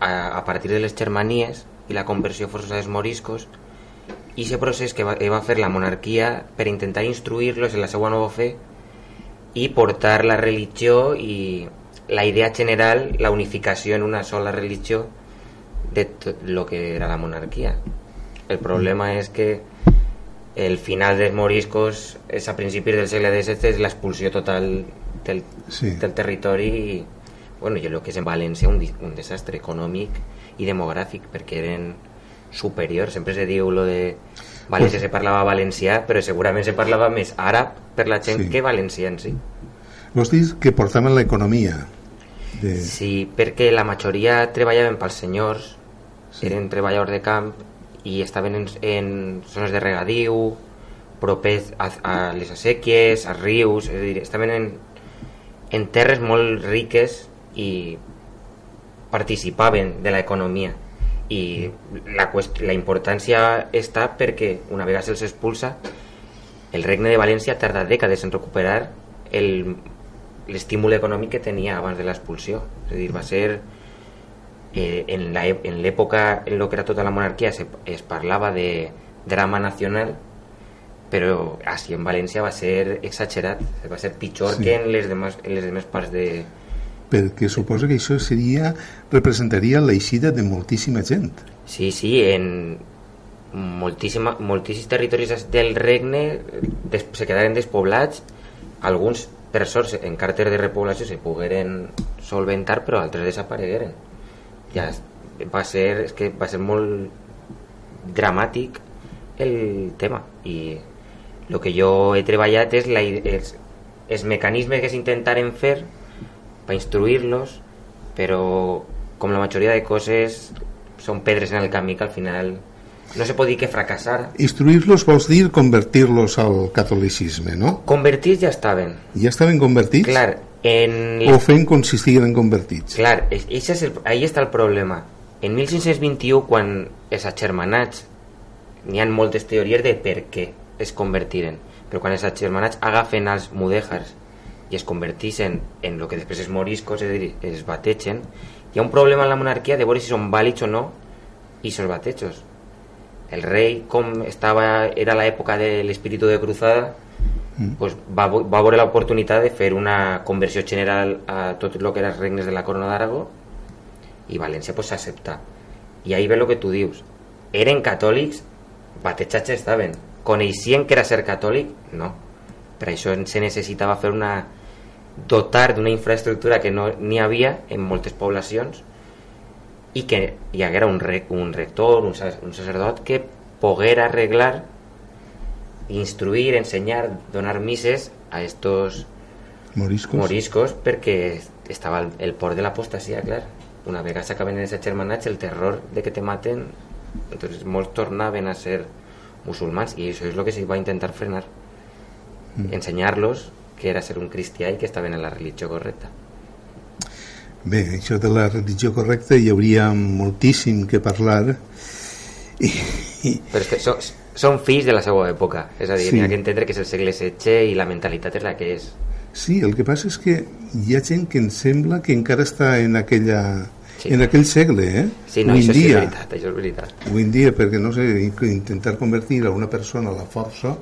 a, a partir de les germanies i la conversió forçosa dels moriscos i aquest procés que va, que va fer la monarquia per intentar instruir-los en la seva nova fe i portar la religió i la idea general, la unificació en una sola religió de tot el que era la monarquia. El problema és que el final dels moriscos és a principis del segle XVII és l'expulsió total del, sí. del territori i bueno, jo el que és en València un, un desastre econòmic i demogràfic perquè eren superiors, sempre se diu lo de València se parlava valencià però segurament se parlava més àrab per la gent sí. que valencià en si Vols dir que portaven l'economia de... Sí, perquè la majoria treballaven pels senyors sí. eren treballadors de camp i estaven en, en zones de regadiu propers a, a les asèquies, a rius, és a dir, estaven en, en terres molt riques i participaven de l'economia i la, la importància està perquè una vegada se'ls expulsa el regne de València tarda dècades en recuperar l'estímul econòmic que tenia abans de l'expulsió és a dir, va ser eh, en l'època en, en lo que era tota la monarquia se, es parlava de drama nacional però així en València va ser exagerat va ser pitjor sí. que en les demás, en les demás parts de, perquè suposo que això seria representaria l'eixida de moltíssima gent sí, sí, en moltíssima, moltíssims territoris del regne des, se quedaren despoblats alguns per sort en càrter de repoblació se pogueren solventar però altres desaparegueren. Ja va ser, és que va ser molt dramàtic el tema. I el que jo he treballat és la, els, els mecanismes que s'intentaren fer per instruir-los però com la majoria de coses són pedres en el camí que al final no se pot dir que fracassar Instruir-los vols dir convertir-los al catolicisme, no? Convertits ja estaven Ja estaven convertits? Clar, en... O fent consistiguen en convertits Clar, és el, ahí està el problema en 1521 quan els agermanats n'hi ha moltes teories de per què es convertiren però quan els agermanats agafen els mudèjars i es converteixen en el que després és moriscos, és a dir, es bategen, hi ha un problema en la monarquia de veure si són vàlids o no i els batejos. El rei, com estava, era l'època de l'espíritu de cruzada, mm. pues va, va veure l'oportunitat de fer una conversió general a tot el que eren regnes de la corona d'Aragó i València pues, s'accepta. I ahí ve el que tu dius. Eren catòlics, batejats estaven. Coneixien que era ser catòlic? No. Per això se necessitava fer una dotar d'una infraestructura que no n'hi havia en moltes poblacions i que hi haguera un, re, un rector, un, un sacerdot que poguera arreglar, instruir, ensenyar, donar misses a estos moriscos, moriscos perquè estava el, el port de l'apostasia, clar. Una vegada s'acaben els germanats, el terror de que te maten, entonces molts tornaven a ser musulmans i això és el que se va intentar frenar. Mm. Ensenyar-los que era ser un cristià i que estaven en la religió correcta. Bé, això de la religió correcta hi hauria moltíssim que parlar i, i... però és que són, són fills de la seva època és a dir, sí. hi ha que entendre que és el segle XVI i la mentalitat és la que és Sí, el que passa és que hi ha gent que em sembla que encara està en aquella, Sí. en aquell segle, eh? Sí, no, Avui això en sí és dia, veritat, això és veritat. Avui en dia, perquè no sé, intentar convertir a una persona a la força,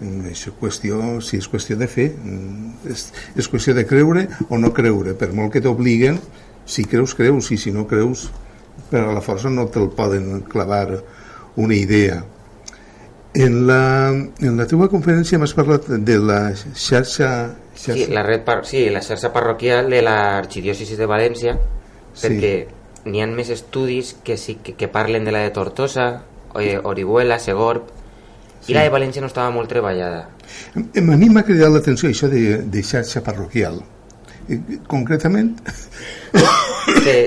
això qüestió, si és qüestió de fer, mm, és, és qüestió de creure o no creure, per molt que t'obliguen, si creus, creus, i si no creus, per a la força no te'l poden clavar una idea. En la, en la teva conferència m'has parlat de la xarxa... xarxa Sí, la red par sí, la xarxa parroquial de l'arxidiòcesi de València, Sí. perquè n'hi ha més estudis que, sí, que, que parlen de la de Tortosa, eh, Orihuela, Segorb, i la de València no estava molt treballada. Em- A mi m'ha cridat l'atenció això de, de xarxa parroquial. Eh, Concretament?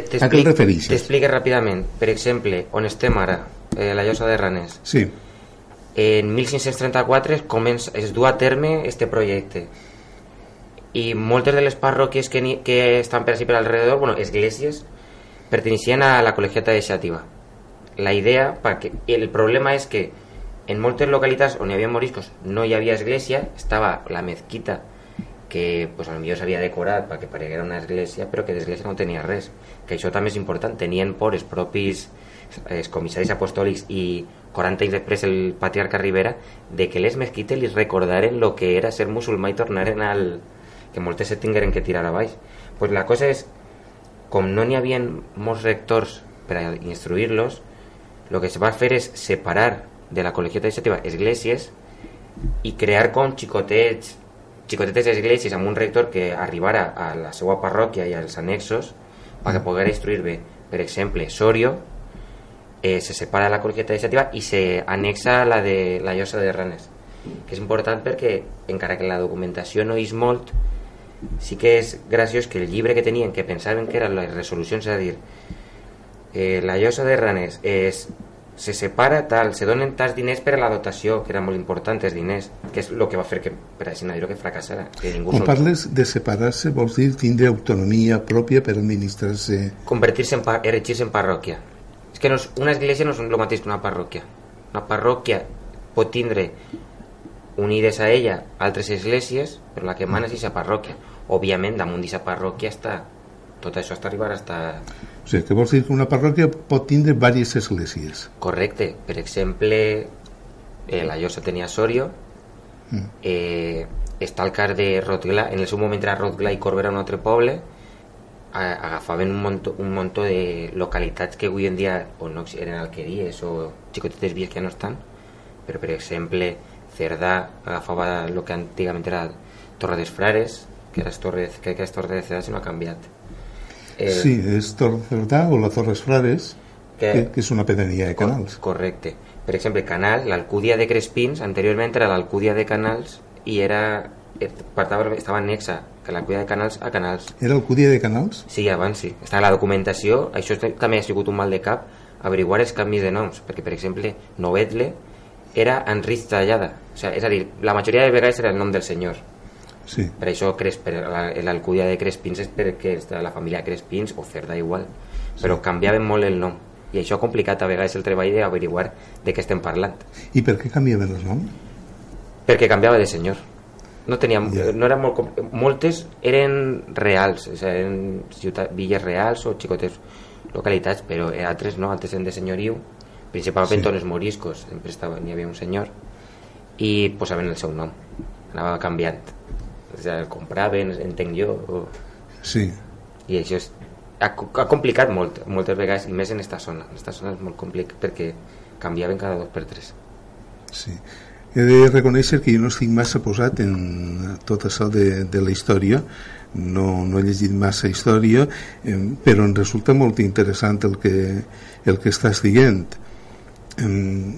T'explique ràpidament. Per exemple, on estem ara, eh, la llosa de Raners. sí, En 1534 es, comença, es du a terme este projecte i moltes de les parròquies que, ni, que estan per així per alrededor, bueno, esglésies, perteneixien a la col·legiata de Xàtiva. La idea, perquè el problema és que en moltes localitats on hi havia moriscos no hi havia església, estava la mezquita que pues, millor s'havia decorat perquè pareguera una església, però que d'església no tenia res. Que això també és important. Tenien por els propis eh, els comissaris apostòlics i 40 anys després el patriarca Rivera de que les mesquites li recordaren lo que era ser musulmà i tornaren al... que moltes se tingueren que tirar a. Pues la cosa és, com no n'hi havia molts rectors per a que es va fer és separar de la col·legiata iniciativa esglésies i crear com xicotets xicotetes esglésies amb un rector que arribara a la seva parròquia i als annexos perquè poguera instruir bé. Per exemple, Sorio eh, se separa la col·legiata iniciativa i se anexa la de la llosa de Ranes que és important perquè encara que la documentació no és molt sí que és graciós que el llibre que tenien que pensaven que eren les resolucions és a dir eh, la llosa de Ranes és se separa tal, se donen tants diners per a la dotació, que era molt important els diners, que és el que va fer que, per així dir que fracassara, que ningú quan sol- parles de separar-se vols dir tindre autonomia pròpia per administrar-se convertir-se en, erigir-se en parròquia. És que no és, una església no és el mateix que una parròquia. Una parròquia pot tindre unides a ella altres esglésies, però la que mana és aquesta parròquia. Òbviament, damunt d'aquesta parròquia està tot això està arribar hasta o sigui, que vols dir que una parròquia pot tindre diverses esglésies correcte. Per exemple, eh, la llosa tenia Sorio, eh, està al car de Rotglà, en el seu moment era Rotglà i Corbera un altre poble, a- agafaven un muntó, un muntó de localitats que avui en dia o no eren alqueries o xicotetes vies que ja no estan, però per exemple Cerdà agafava el que antigament era Torre dels Frares, que ara és Torre, crec que és Torre de Cerdà, si no ha canviat. Eh, sí, és Torre Cerdà o la Torres Frares Que- que, que és una pedania de canals Cor- correcte. Per exemple, Canal, l'Alcúdia de Crespins, anteriorment era l'Alcúdia de Canals i era, er- partava, estava anexa que l'Alcúdia de Canals a Canals. era el Cúdia de Canals? Sí, abans sí. Està a la documentació, això també ha sigut un mal de cap, averiguar els canvis de noms, perquè, per exemple, Novetle era Enric Tallada. O sigui, és a dir, la majoria de vegades era el nom del senyor. Sí, Per això l'Alcúdia de Crespins és perquè és de la família Crespins o Cerda igual, però canviaven molt el nom i això ha complicat a vegades el treball d'averiguar de què estem parlant i per què canviaven el nom? perquè canviava de senyor no, tenia, Ja. no era molt, moltes eren reals o sigui, eren ciutat, villes reals o xicotes localitats però altres no, altres eren de senyoriu principalment Sí. sí. els moriscos sempre estava, n'hi havia un senyor i posaven el seu nom anava canviant el compraven, entenc jo o... sí, i això és, ha, ha complicat molt, moltes vegades i més en esta zona. En esta zona és molt complicat perquè canviaven cada dos per tres. Sí. He de reconèixer que jo no estic massa posat en tot això de, de la història. No, no he llegit massa història eh, però em resulta molt interessant el que, el que estàs dient. Eh,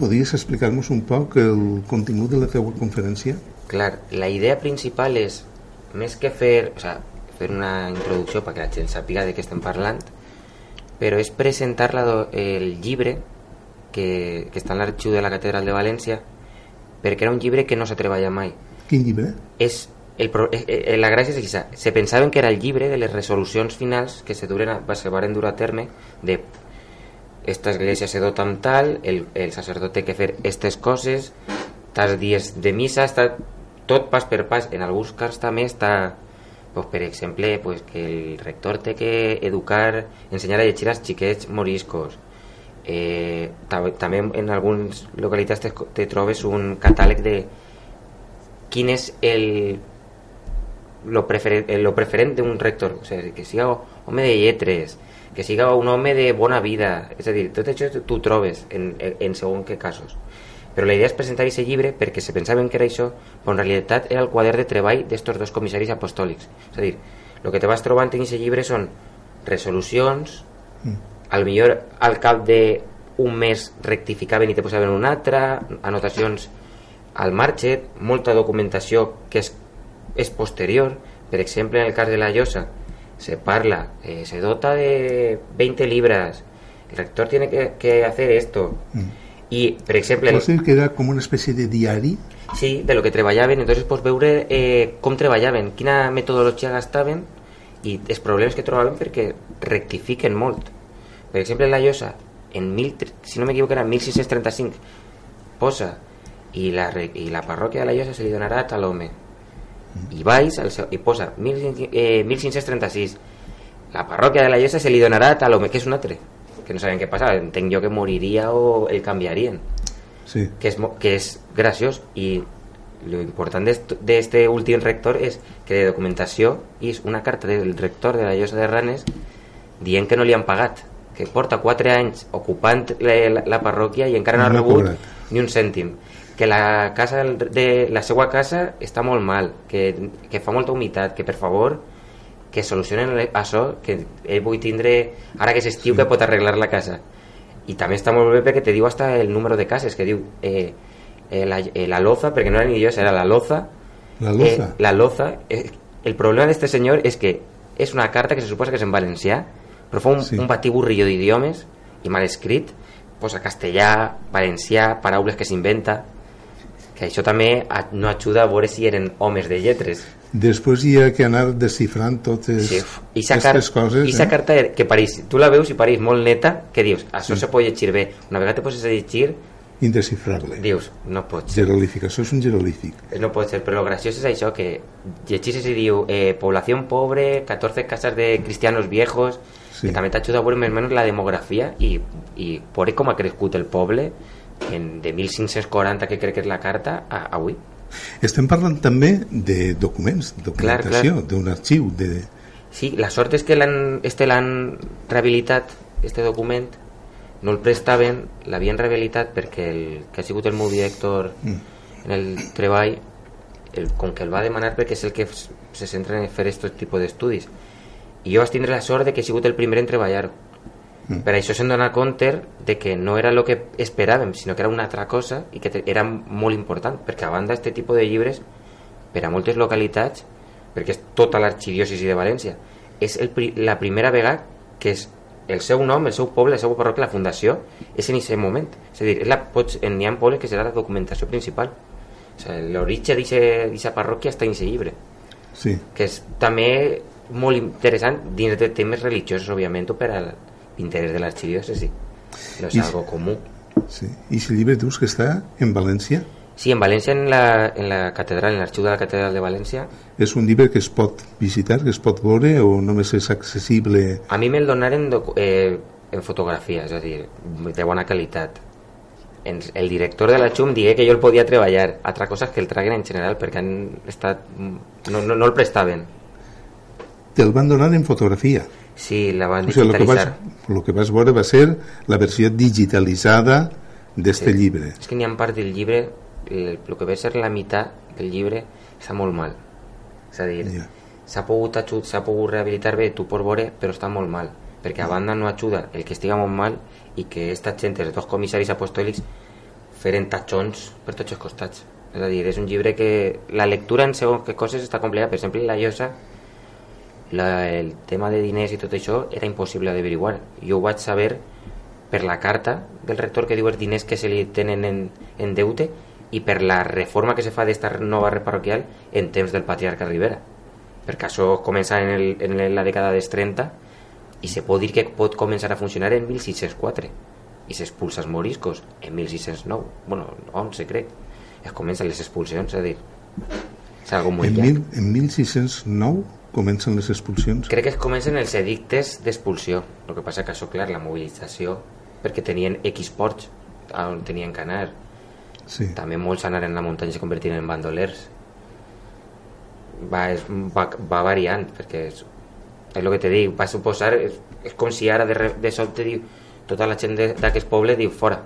podries explicar-nos un poc el contingut de la teva conferència? Clar, la idea principal és, més que fer, o sea, fer una introducció perquè la gent sàpiga de què estem parlant, però és presentar la, do- el llibre que, que està en l'arxiu de la Catedral de València, perquè era un llibre que no s'ha treballat mai. Quin llibre? És el, pro- eh, eh, la gràcia és aquesta. Se pensaven que era el llibre de les resolucions finals que se, duren a, se varen dur a terme de esta església se dota amb tal, el, el sacerdote té que fer aquestes coses, tals dies de missa, està tot pas per pas. En alguns cas també està pues, per exemple, pues, que el rector té que educar, ensenyar a llegir als xiquets moriscos. Eh, tam també en algunes localitats te, te trobes un catàleg de quin és el lo, prefer, lo preferent d'un rector, o sigui, que siga home de lletres, que siga un home de bona vida, és a dir, tot això tu trobes en, en, en què casos. Però la idea és presentar aquest llibre perquè se pensaven que era això, però en realitat era el quadern de treball d'estos dos comissaris apostòlics. És a dir, el que te vas trobant en aquest llibre són resolucions, mm. al millor al cap de un mes rectificaven i te posaven una altra, anotacions al marge, molta documentació que és, és posterior, per exemple en el cas de la Llosa se parla, eh, se dota de 20 libras, el rector tiene que, que hacer esto, mm i, per exemple... Dir que era com una espècie de diari? Sí, de lo que treballaven, entonces pots veure eh, com treballaven, quina metodologia gastaven i els problemes que trobaven perquè rectifiquen molt. Per exemple, la Llosa, en mil, si no m'equivoco era 1635, posa i la, i la parròquia de la Llosa se li donarà a tal home. I vais al seu, i posa mil, eh, 1536, la parròquia de la Llosa se li donarà a tal home, que és un altre que no sabien què passava, entenc jo que moriria o el canviarien sí. que, és, que és graciós i lo important d'este últim rector és que de documentació és una carta del rector de la Llosa de Ranes dient que no li han pagat que porta 4 anys ocupant la, la, la parròquia i encara no, no ha rebut cobrat. ni un cèntim que la casa de la seva casa està molt mal que, que fa molta humitat que per favor que solucionen això, que ell vull tindre, ara que és estiu, sí. que pot arreglar la casa. I també està molt bé perquè te diu hasta el número de cases, que diu eh, eh, la, eh, la loza, perquè no era ni Dios, era la loza. La loza. Eh, la loza. Eh, el problema de este senyor és que és una carta que se suposa que és en valencià, però fa un, sí. un batiburrillo d'idiomes i mal escrit, posa castellà, valencià, paraules que s'inventa, que això també no ajuda a veure si eren homes de lletres després hi ha que anar descifrant totes sí. aquestes coses i sa eh? carta que pareix, tu la veus i pareix molt neta que dius, això sí. se pot llegir bé una vegada te poses a llegir indescifrable dius, no pot ser jerolífic, això és un jerolífic no pot ser, però el graciós és això que llegis i diu eh, població pobre 14 casas de cristianos viejos sí. que també t'ajuda a veure més o menys la demografia i, i veure com ha crescut el poble en, de 1540 que crec que és la carta a, avui estem parlant també de documents, documentació, d'un arxiu. De... Sí, la sort és que l'han este l'han rehabilitat, este document, no el prestaven, l'havien rehabilitat perquè el que ha sigut el meu director mm. en el treball, el, com que el va demanar perquè és el que se centra en fer aquest tipus d'estudis. I jo vaig tindre la sort de que he sigut el primer en treballar Mm. Per això se'n dona compte de que no era el que esperàvem, sinó que era una altra cosa i que era molt important, perquè a banda aquest tipus de llibres, per a moltes localitats, perquè és tota l'arxidiòcesi de València, és el, la primera vegada que és el seu nom, el seu poble, la seva parròquia, la fundació, és en aquest moment. És a dir, és la, pots, n'hi ha pobles que serà la documentació principal. O sigui, l'origen d'aquesta parròquia està en aquest llibre. Sí. Que és també molt interessant dins de temes religiosos, òbviament, per a, interés de l'arxidiòcesi. No és I, algo comú. Sí. I si el llibre dius que està en València? Sí, en València, en la, en la catedral, en l'arxiu de la catedral de València. És un llibre que es pot visitar, que es pot veure o només és accessible? A mi me'l donaren eh, en fotografia, és a dir, de bona qualitat. En, el director de la XUM digué que jo el podia treballar. Altra cosa que el traguen en general perquè han estat... no, no, no el prestaven. Te'l van donar en fotografia? Sí, la van digitalitzar. O sigui, el, que vas, el que vas veure va ser la versió digitalitzada d'este sí. llibre. És que n'hi ha part del llibre, el, el que va ser la meitat del llibre està molt mal. És a dir, yeah. s'ha pogut, s'ha pogut rehabilitar bé, tu pots veure, però està molt mal. Perquè a banda no ajuda el que estiga molt mal i que esta gent, els dos comissaris apostòlics, feren tatxons per tots els costats. És a dir, és un llibre que la lectura en segons que coses està complicada. Per exemple, la Llosa la, el tema de diners i tot això era impossible d'averiguar. Jo ho vaig saber per la carta del rector que diu els diners que se li tenen en, en deute i per la reforma que se fa d'esta nova reparroquial en temps del patriarca Rivera. Perquè això comença en, el, en la dècada dels 30 i se pot dir que pot començar a funcionar en 1604 i s'expulsa els moriscos en 1609 bueno, 11 crec es comencen les expulsions, és a dir és algo molt en, mil, en 1609 comencen les expulsions? Crec que es comencen els edictes d'expulsió. El que passa que això, clar, la mobilització, perquè tenien X ports on tenien que anar. Sí. També molts anaren a la muntanya i se convertiren en bandolers. Va, és, va, va variant, perquè és, és el que te dic, va suposar, és, és com si ara de, de sobte diu, tota la gent d'aquest poble diu fora.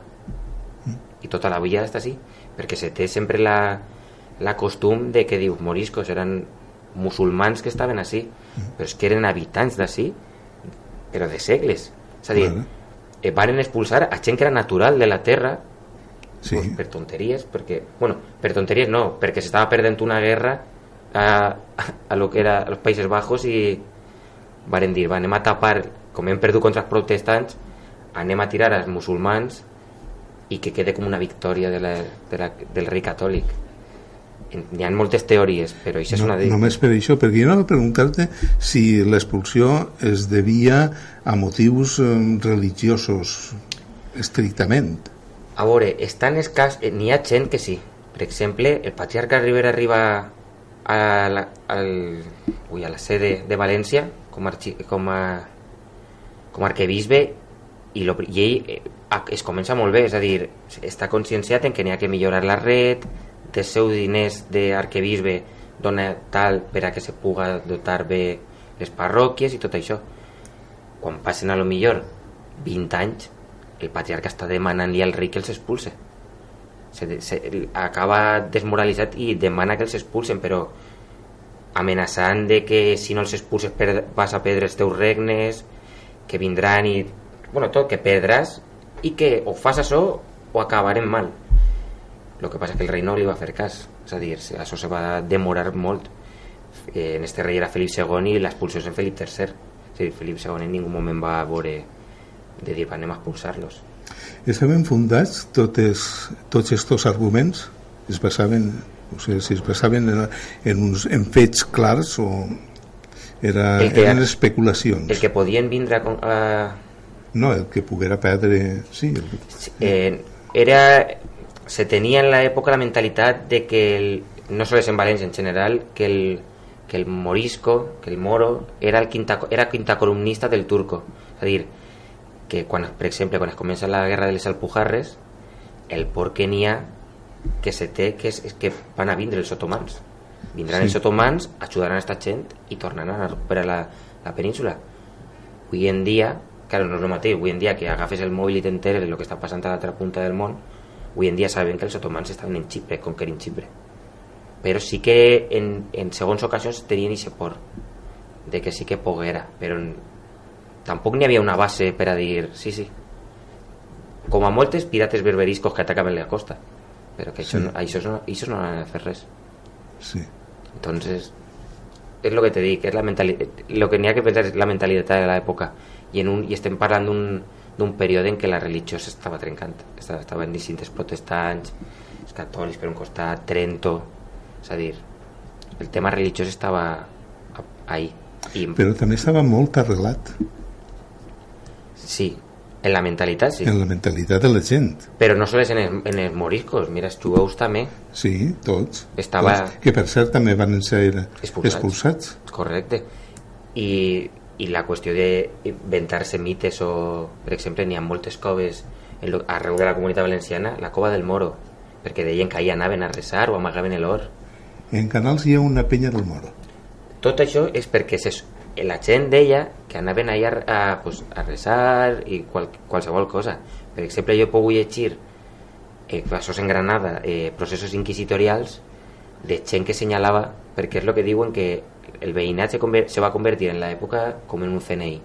I tota la villa està així, perquè se té sempre la, la costum de que diu, moriscos eren musulmans que estaven així, però és que eren habitants d'ací, però de segles. És a dir, Claro. eh, van expulsar a gent que era natural de la terra Sí. pues, per tonteries, perquè, bueno, per tonteries no, perquè s'estava perdent una guerra a, a lo que era els Països Bajos i varen dir, va, anem a tapar, com hem perdut contra els protestants, anem a tirar als musulmans i que quede com una victòria de la, de la, del rei catòlic. Hi ha moltes teories, però això és una de... només per això, perquè jo anava a preguntar-te si l'expulsió es devia a motius religiosos estrictament. A veure, és tan escàs... eh, N'hi ha gent que sí. Per exemple, el patriarca Rivera arriba a la, al, ui, a la sede de València com, arxi, com, a, com a arquebisbe i, lo, i ell eh, a- es comença molt bé, és a dir, està conscienciat en que n'hi ha que millorar la red, dels seus diners d'arquebisbe dona tal per a que se puga dotar bé les parròquies i tot això. Quan passen a lo millor 20 anys, el patriarca està demanant-li al rei que els expulse. Se, se, acaba desmoralitzat i demana que els expulsen, però amenaçant de que si no els expulses per, vas a perdre els teus regnes, que vindran i... Bueno, tot, que perdràs i que o fas això o acabarem mal. El que passa que el rei no li va fer cas, és a dir, això se va demorar molt. Eh, en este rei era Felip II i l'expulsió és en Felip III. És a dir, Felip II en ningú moment va veure de dir, anem a expulsar-los. Estaven fundats totes, tots estos arguments? Es basaven, o sigui, si es basaven en, en, uns, en fets clars o era, El que- eren especulacions? El que podien vindre a, No, el que poguera perdre... Sí, el, eh, era se tenia en l'època la mentalitat de que el, no sols en València en general que el, que el morisco que el moro era el quinta, era quinta columnista del turco. És a dir, que quan, per exemple quan es comença la guerra de les Alpujarres el por que n'hi ha que se té que, és, és que van a vindre els otomans vindran Sí. els otomans, ajudaran a esta gent i tornaran a recuperar la, la península. Avui en dia claro, no és el mateix, avui en dia que agafes el mòbil i t'enteres de lo que està passant a l'altra punta del món avui en dia sabem que els otomans estaven en Xipre, conquerint Xipre però sí que en, en segons ocasions tenien aquest por de que sí que poguera però en, tampoc n'hi havia una base per a dir sí, sí. Com a moltes pirates berberiscos que atacaven la costa. Però que això, Sí. no, això, no, això no han de fer res sí. entonces es lo que te dic, és la mentalitat lo que n'hi ha que pensar és la mentalitat de l'època i, en un, i estem parlant d'un d'un període en què la religió s'estava trencant Estava- estaven dissint els protestants els catòlics per un costat, Trento és a dir, el tema religiós estava ahí i Però també estava molt arrelat sí, en la mentalitat sí, en la mentalitat de la gent. però no sols en, el, en els moriscos mira, els jueus també Sí, tots. Estava- Tots, que per cert també van ser Expulsats. expulsats. Correcte. I, i la qüestió d'inventar-se mites o, per exemple, n'hi ha moltes coves en lo, arreu de la comunitat valenciana, la cova del Moro, perquè deien que allà anaven a resar o amagaven l'or. En Canals hi ha una penya del Moro. Tot això és perquè ses, la gent deia que anaven allà a, a, pues, a resar i qual, qualsevol cosa. Per exemple, jo pogut llegir eh, això en Granada, eh, processos inquisitorials de gent que senyalava, perquè és el que diuen que el veïnat se, va convertir en l'època com en un CNI.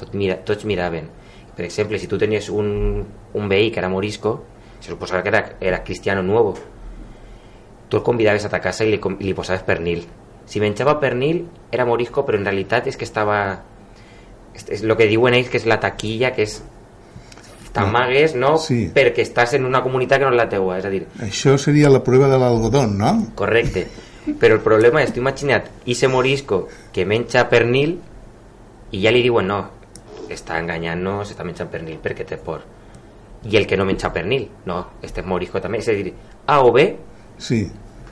Tot mira, tots miraven. Per exemple, si tu tenies un, un que era morisco, se suposava que era, cristiano nuevo, tu el convidaves a ta casa li, com- i li posaves pernil. Si menjava pernil, era morisco, però en realitat és que estava... És, és el que diuen ells que és la taquilla, que és... T'amagues, no? Sí. Perquè estàs en una comunitat que no és la teua, és a dir, Això seria la prova de l'algodón, no? correcte. Però el problema és, tu imagina't, ese morisco que menja pernil i ja li diuen, no, està enganyant-nos, està menjant pernil perquè té por. I el que no menja pernil, no, este morisco també. És a dir, A o B, Sí.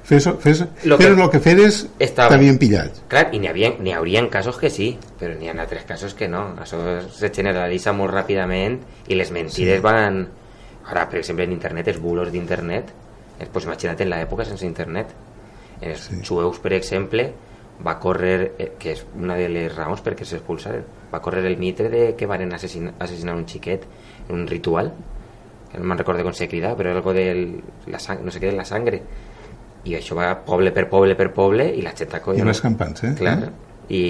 Fes, fes, Lo que- lo que feres, Estava- t'havien pillat. Clar, i n'hi havia, n'hi hauria casos que sí, però n'hi ha altres casos que no. Això se generalitza molt ràpidament i les mentides sí. van... Ara, per exemple, en internet, els bulos d'internet, eh, pues imagina't en l'època sense internet. Els Sí. jueus, per exemple, va córrer, eh, que és una de les raons perquè s'expulsaren, va córrer el mite de que van assassinar, assassinar un xiquet en un ritual, no me'n recordo com se crida, però algo de la sang, no sé què, de la sangre. I això va poble per poble per poble i la gent I més campants, eh? Clar. I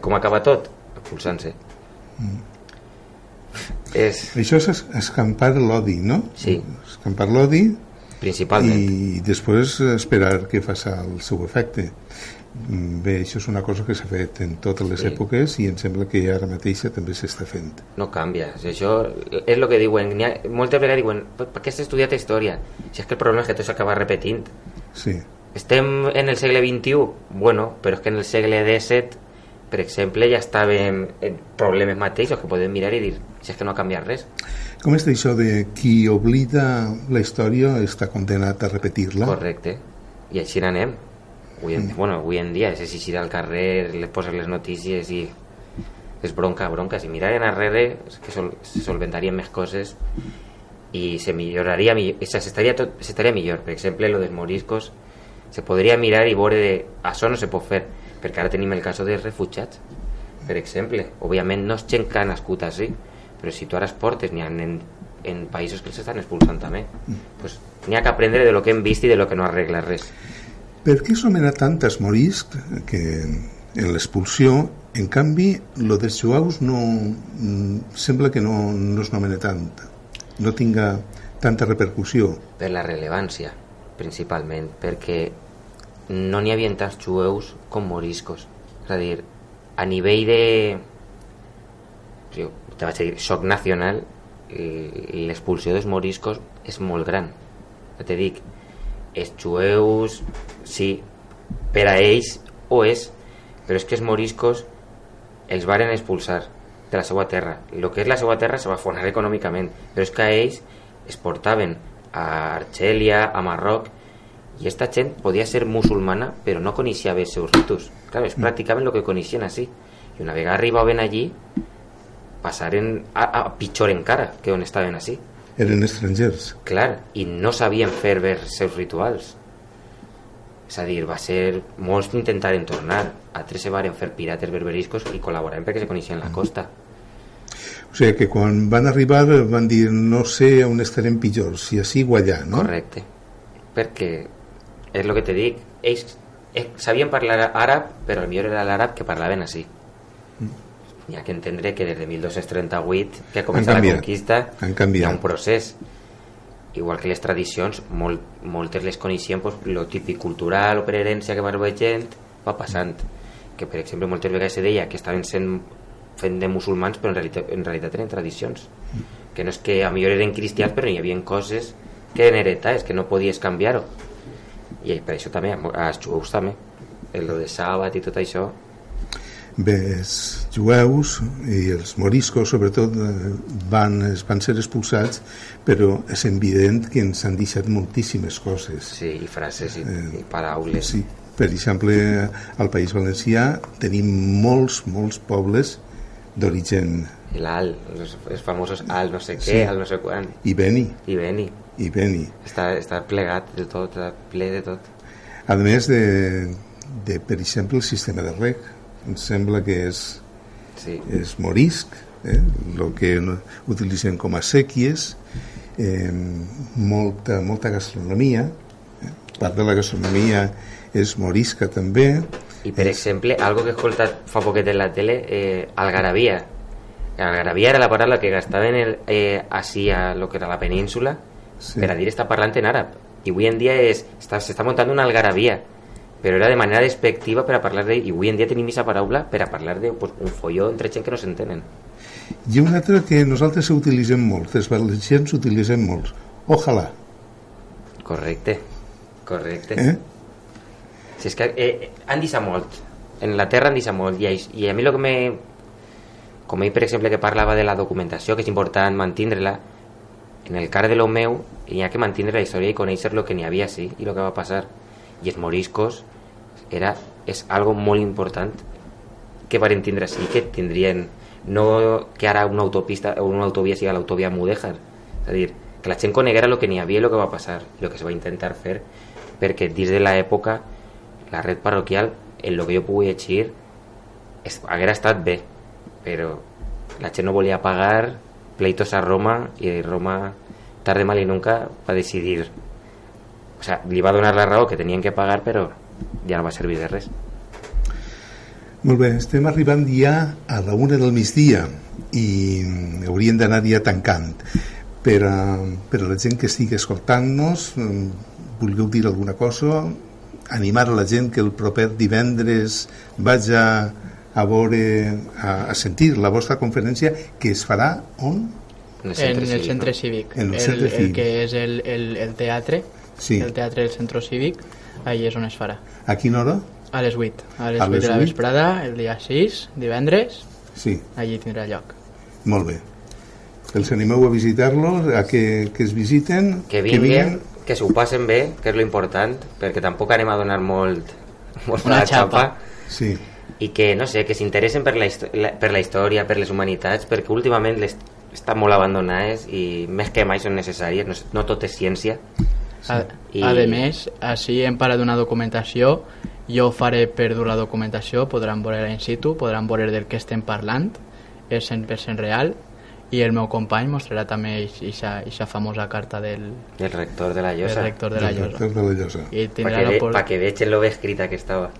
com acaba tot? Expulsant-se. Mm. És Això és es- escampar l'odi, no? Sí. Escampar l'odi principalment. i després esperar que faci el seu efecte. Mm, Bé, això és una cosa que s'ha fet en totes les Sí. èpoques i em sembla que ara mateixa també s'està fent. No canvia. Això és el que diuen. Ha, moltes vegades diuen, per què has estudiat història? Si és que el problema és que tot s'acaba repetint. Sí. Estem en el segle XXI? Bueno, però és que en el segle XVII, per exemple, ja estàvem en problemes mateixos que podem mirar i dir, si és que no ha canviat res. Com és això de qui oblida la història està condenat a repetir-la? Correcte. I així n'anem. Avui en, bueno, avui en dia és així al carrer, les poses les notícies i és bronca, bronca. Si miraren arrere és que sol, se solventarien més coses i se millor, o sea, s'estaria tot s'estaria millor. Per exemple, lo dels moriscos se podria mirar i veure de, això no se pot fer, perquè ara tenim el cas dels refugiats, per exemple. Òbviament no és gent que ha així, però si tu ara es portes, n'hi ha en, en països que els estan expulsant també. Pues, n'hi ha que aprendre de lo que hem vist i de lo que no arregla res. Per què s'anomena tant els moriscs que en l'expulsió, en canvi, lo dels jueus no, mm, sembla que no, no es nomena tant, no tinga tanta repercussió. per la rellevància, principalment, perquè no n'hi havia tants jueus com moriscos. És a dir, a nivell de... Jo te vaig dir, xoc nacional, l'expulsió dels moriscos és molt gran. Ja te dic, els jueus, sí, per a ells ho és, però és que els moriscos els varen expulsar de la seva terra. El que és la seva terra se va fonar econòmicament, però és que ells es portaven a Argèlia, a Marroc, i esta gent podia ser musulmana, però no coneixia bé els seus ritus. Clar, es practicaven el que coneixien així. I una vegada arribaven allí, passaren a, a pitjor encara que on estaven així. Eren estrangers. Clar, i no sabien fer bé els seus rituals. És a dir, va ser... Molts intentaren tornar, altres se varen fer pirates berberiscos i col·laboraven perquè se coneixien la costa. O sigui que quan van arribar van dir no sé on estarem pitjor, si així o allà, no? Correcte. Perquè, és el que te dic, ells sabien parlar àrab, però millor era l'àrab que parlaven així. Hi ha que entendre que des de 1238, que ha començat la conquista, hi ha un procés. Igual que les tradicions, molt, moltes les coneixien pues, lo típic cultural o per herència que va veient, va passant. Que, per exemple, moltes vegades se deia que estaven sent fent de musulmans, però en realitat, en realitat eren tradicions. Que no és que a millor eren cristians, però hi havia coses que eren heretades, que no podies canviar-ho. I per això també, als jueus també. El de sàbat i tot això, Bé, els jueus i els moriscos, sobretot, eh, van, es van ser expulsats, però és evident que ens han deixat moltíssimes coses. sí, i frases i, i paraules. Sí, per exemple, al País Valencià tenim molts, molts pobles d'origen I l'al, els, els famosos al no sé què, Sí. al no sé quan. i Beni, I Beni. i Beni. Està, està plegat de tot, està ple de tot. A més de, de, per exemple, el sistema de reg. Em sembla que és, Sí. és morisc, eh? el que utilitzen com a sèquies, eh, molta, molta gastronomia, eh? part de la gastronomia és morisca també, I per exemple, algo que he escoltat fa poquet en la tele, eh, algarabia. Algarabia era la paraula que gastaven el, eh, així a lo que era la península Sí. per a dir estar parlant en àrab. I avui en dia és, està, s'està muntant una algarabia, però era de manera despectiva per a parlar de... I avui en dia tenim aquesta paraula per a parlar de pues, un folló entre gent que no s'entenen. I una altra que nosaltres utilitzem molt, els valencians utilitzem molt, ojalà. Correcte, correcte. Eh? Si és que eh, han deixat molt. En la Terra han deixat molt. I, i a mi el que me... Com ell, per exemple, que parlava de la documentació, que és important mantindre-la, en el cas de lo hi ha que mantindre la història i conèixer el que n'hi havia sí i el que va passar. i els moriscos era, és algo molt important que varen tindre sí que tindrien no que ara una autopista o una autovia sigui l'autovia Mudéjar és a dir, que la gent coneguera el que n'hi havia i el que va passar el que es va intentar fer perquè dins de l'època la red parroquial en el que jo pugui llegir es, haguera estat bé però la gent no volia pagar pleitos a Roma i Roma tarde mal i nunca va decidir. O sea, li va donar la raó que tenien que pagar però ja no va servir de res. Molt bé, estem arribant ja a la una del migdia i hauríem d'anar ja tancant. Per a, per a la gent que estigui escoltant-nos vulgueu dir alguna cosa animar a la gent que el proper divendres vaja a veure a, a sentir la vostra conferència que es farà on? En el centre, en el centre cívic. En el, centre el, el que és el, el, el teatre, Sí. el teatre del centre cívic, ahí és on es farà. A quina hora? A les 8. A les A 8 les de la 8? vesprada, el dia 6, divendres, Sí, allí tindrà lloc. molt bé. Els animeu a visitar-los, a que, que es visiten, que vinguen, que s'ho passen bé, que és lo important, perquè tampoc anem a donar molt, molt Una la xapa, xapa. Sí, i que, no sé, que s'interessen per, la, per la història, per les humanitats, perquè últimament les estan molt abandonades i més que mai són necessàries, no, no tot és ciència. A, I- a més, així hem parat d'una documentació, jo faré per dur la documentació, podran veure in situ, podran veure del que estem parlant, és 100% real, i el meu company mostrarà també aquesta famosa carta del, El rector de la del Llosa. rector de la del Llosa. rector de la Llosa. I Pa tindrà que, ve, l'opor- pa que vegin lo escrita que estava.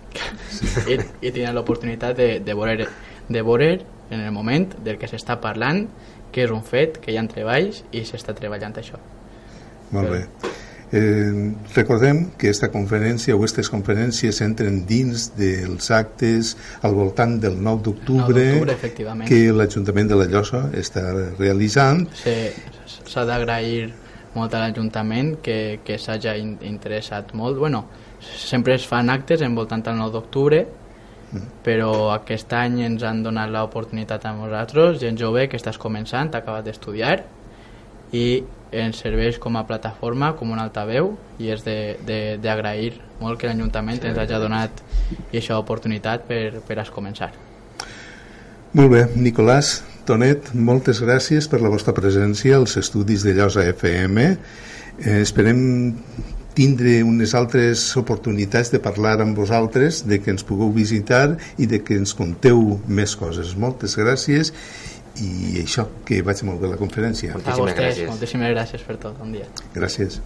i, i tindrà l'oportunitat de, de, veure, de veure en el moment del que s'està parlant que és un fet, que hi ha treballs i s'està treballant això. Molt bé. Eh, recordem que esta conferència o aquestes conferències entren dins dels actes al voltant del 9 9 d'octubre que l'Ajuntament de la Llosa està realitzant. S'ha d'agrair molt a l'Ajuntament que, que s'hagi in- interessat molt. Bueno, sempre es fan actes envoltant el 9 d'octubre, però aquest any ens han donat l'oportunitat a nosaltres, gent jove que estàs començant, acabat d'estudiar, i ens serveix com a plataforma, com un altaveu, i és d'agrair molt que l'Ajuntament ens hagi donat aquesta oportunitat per, per a començar. Molt bé, Nicolàs, Tonet, moltes gràcies per la vostra presència als estudis de Llosa FM. Eh, esperem tindre unes altres oportunitats de parlar amb vosaltres, de que ens pugueu visitar i de que ens conteu més coses. Moltes gràcies i això, que vaig molt bé la conferència. Moltíssimes gràcies. moltíssimes gràcies per tot. Bon dia. Gràcies.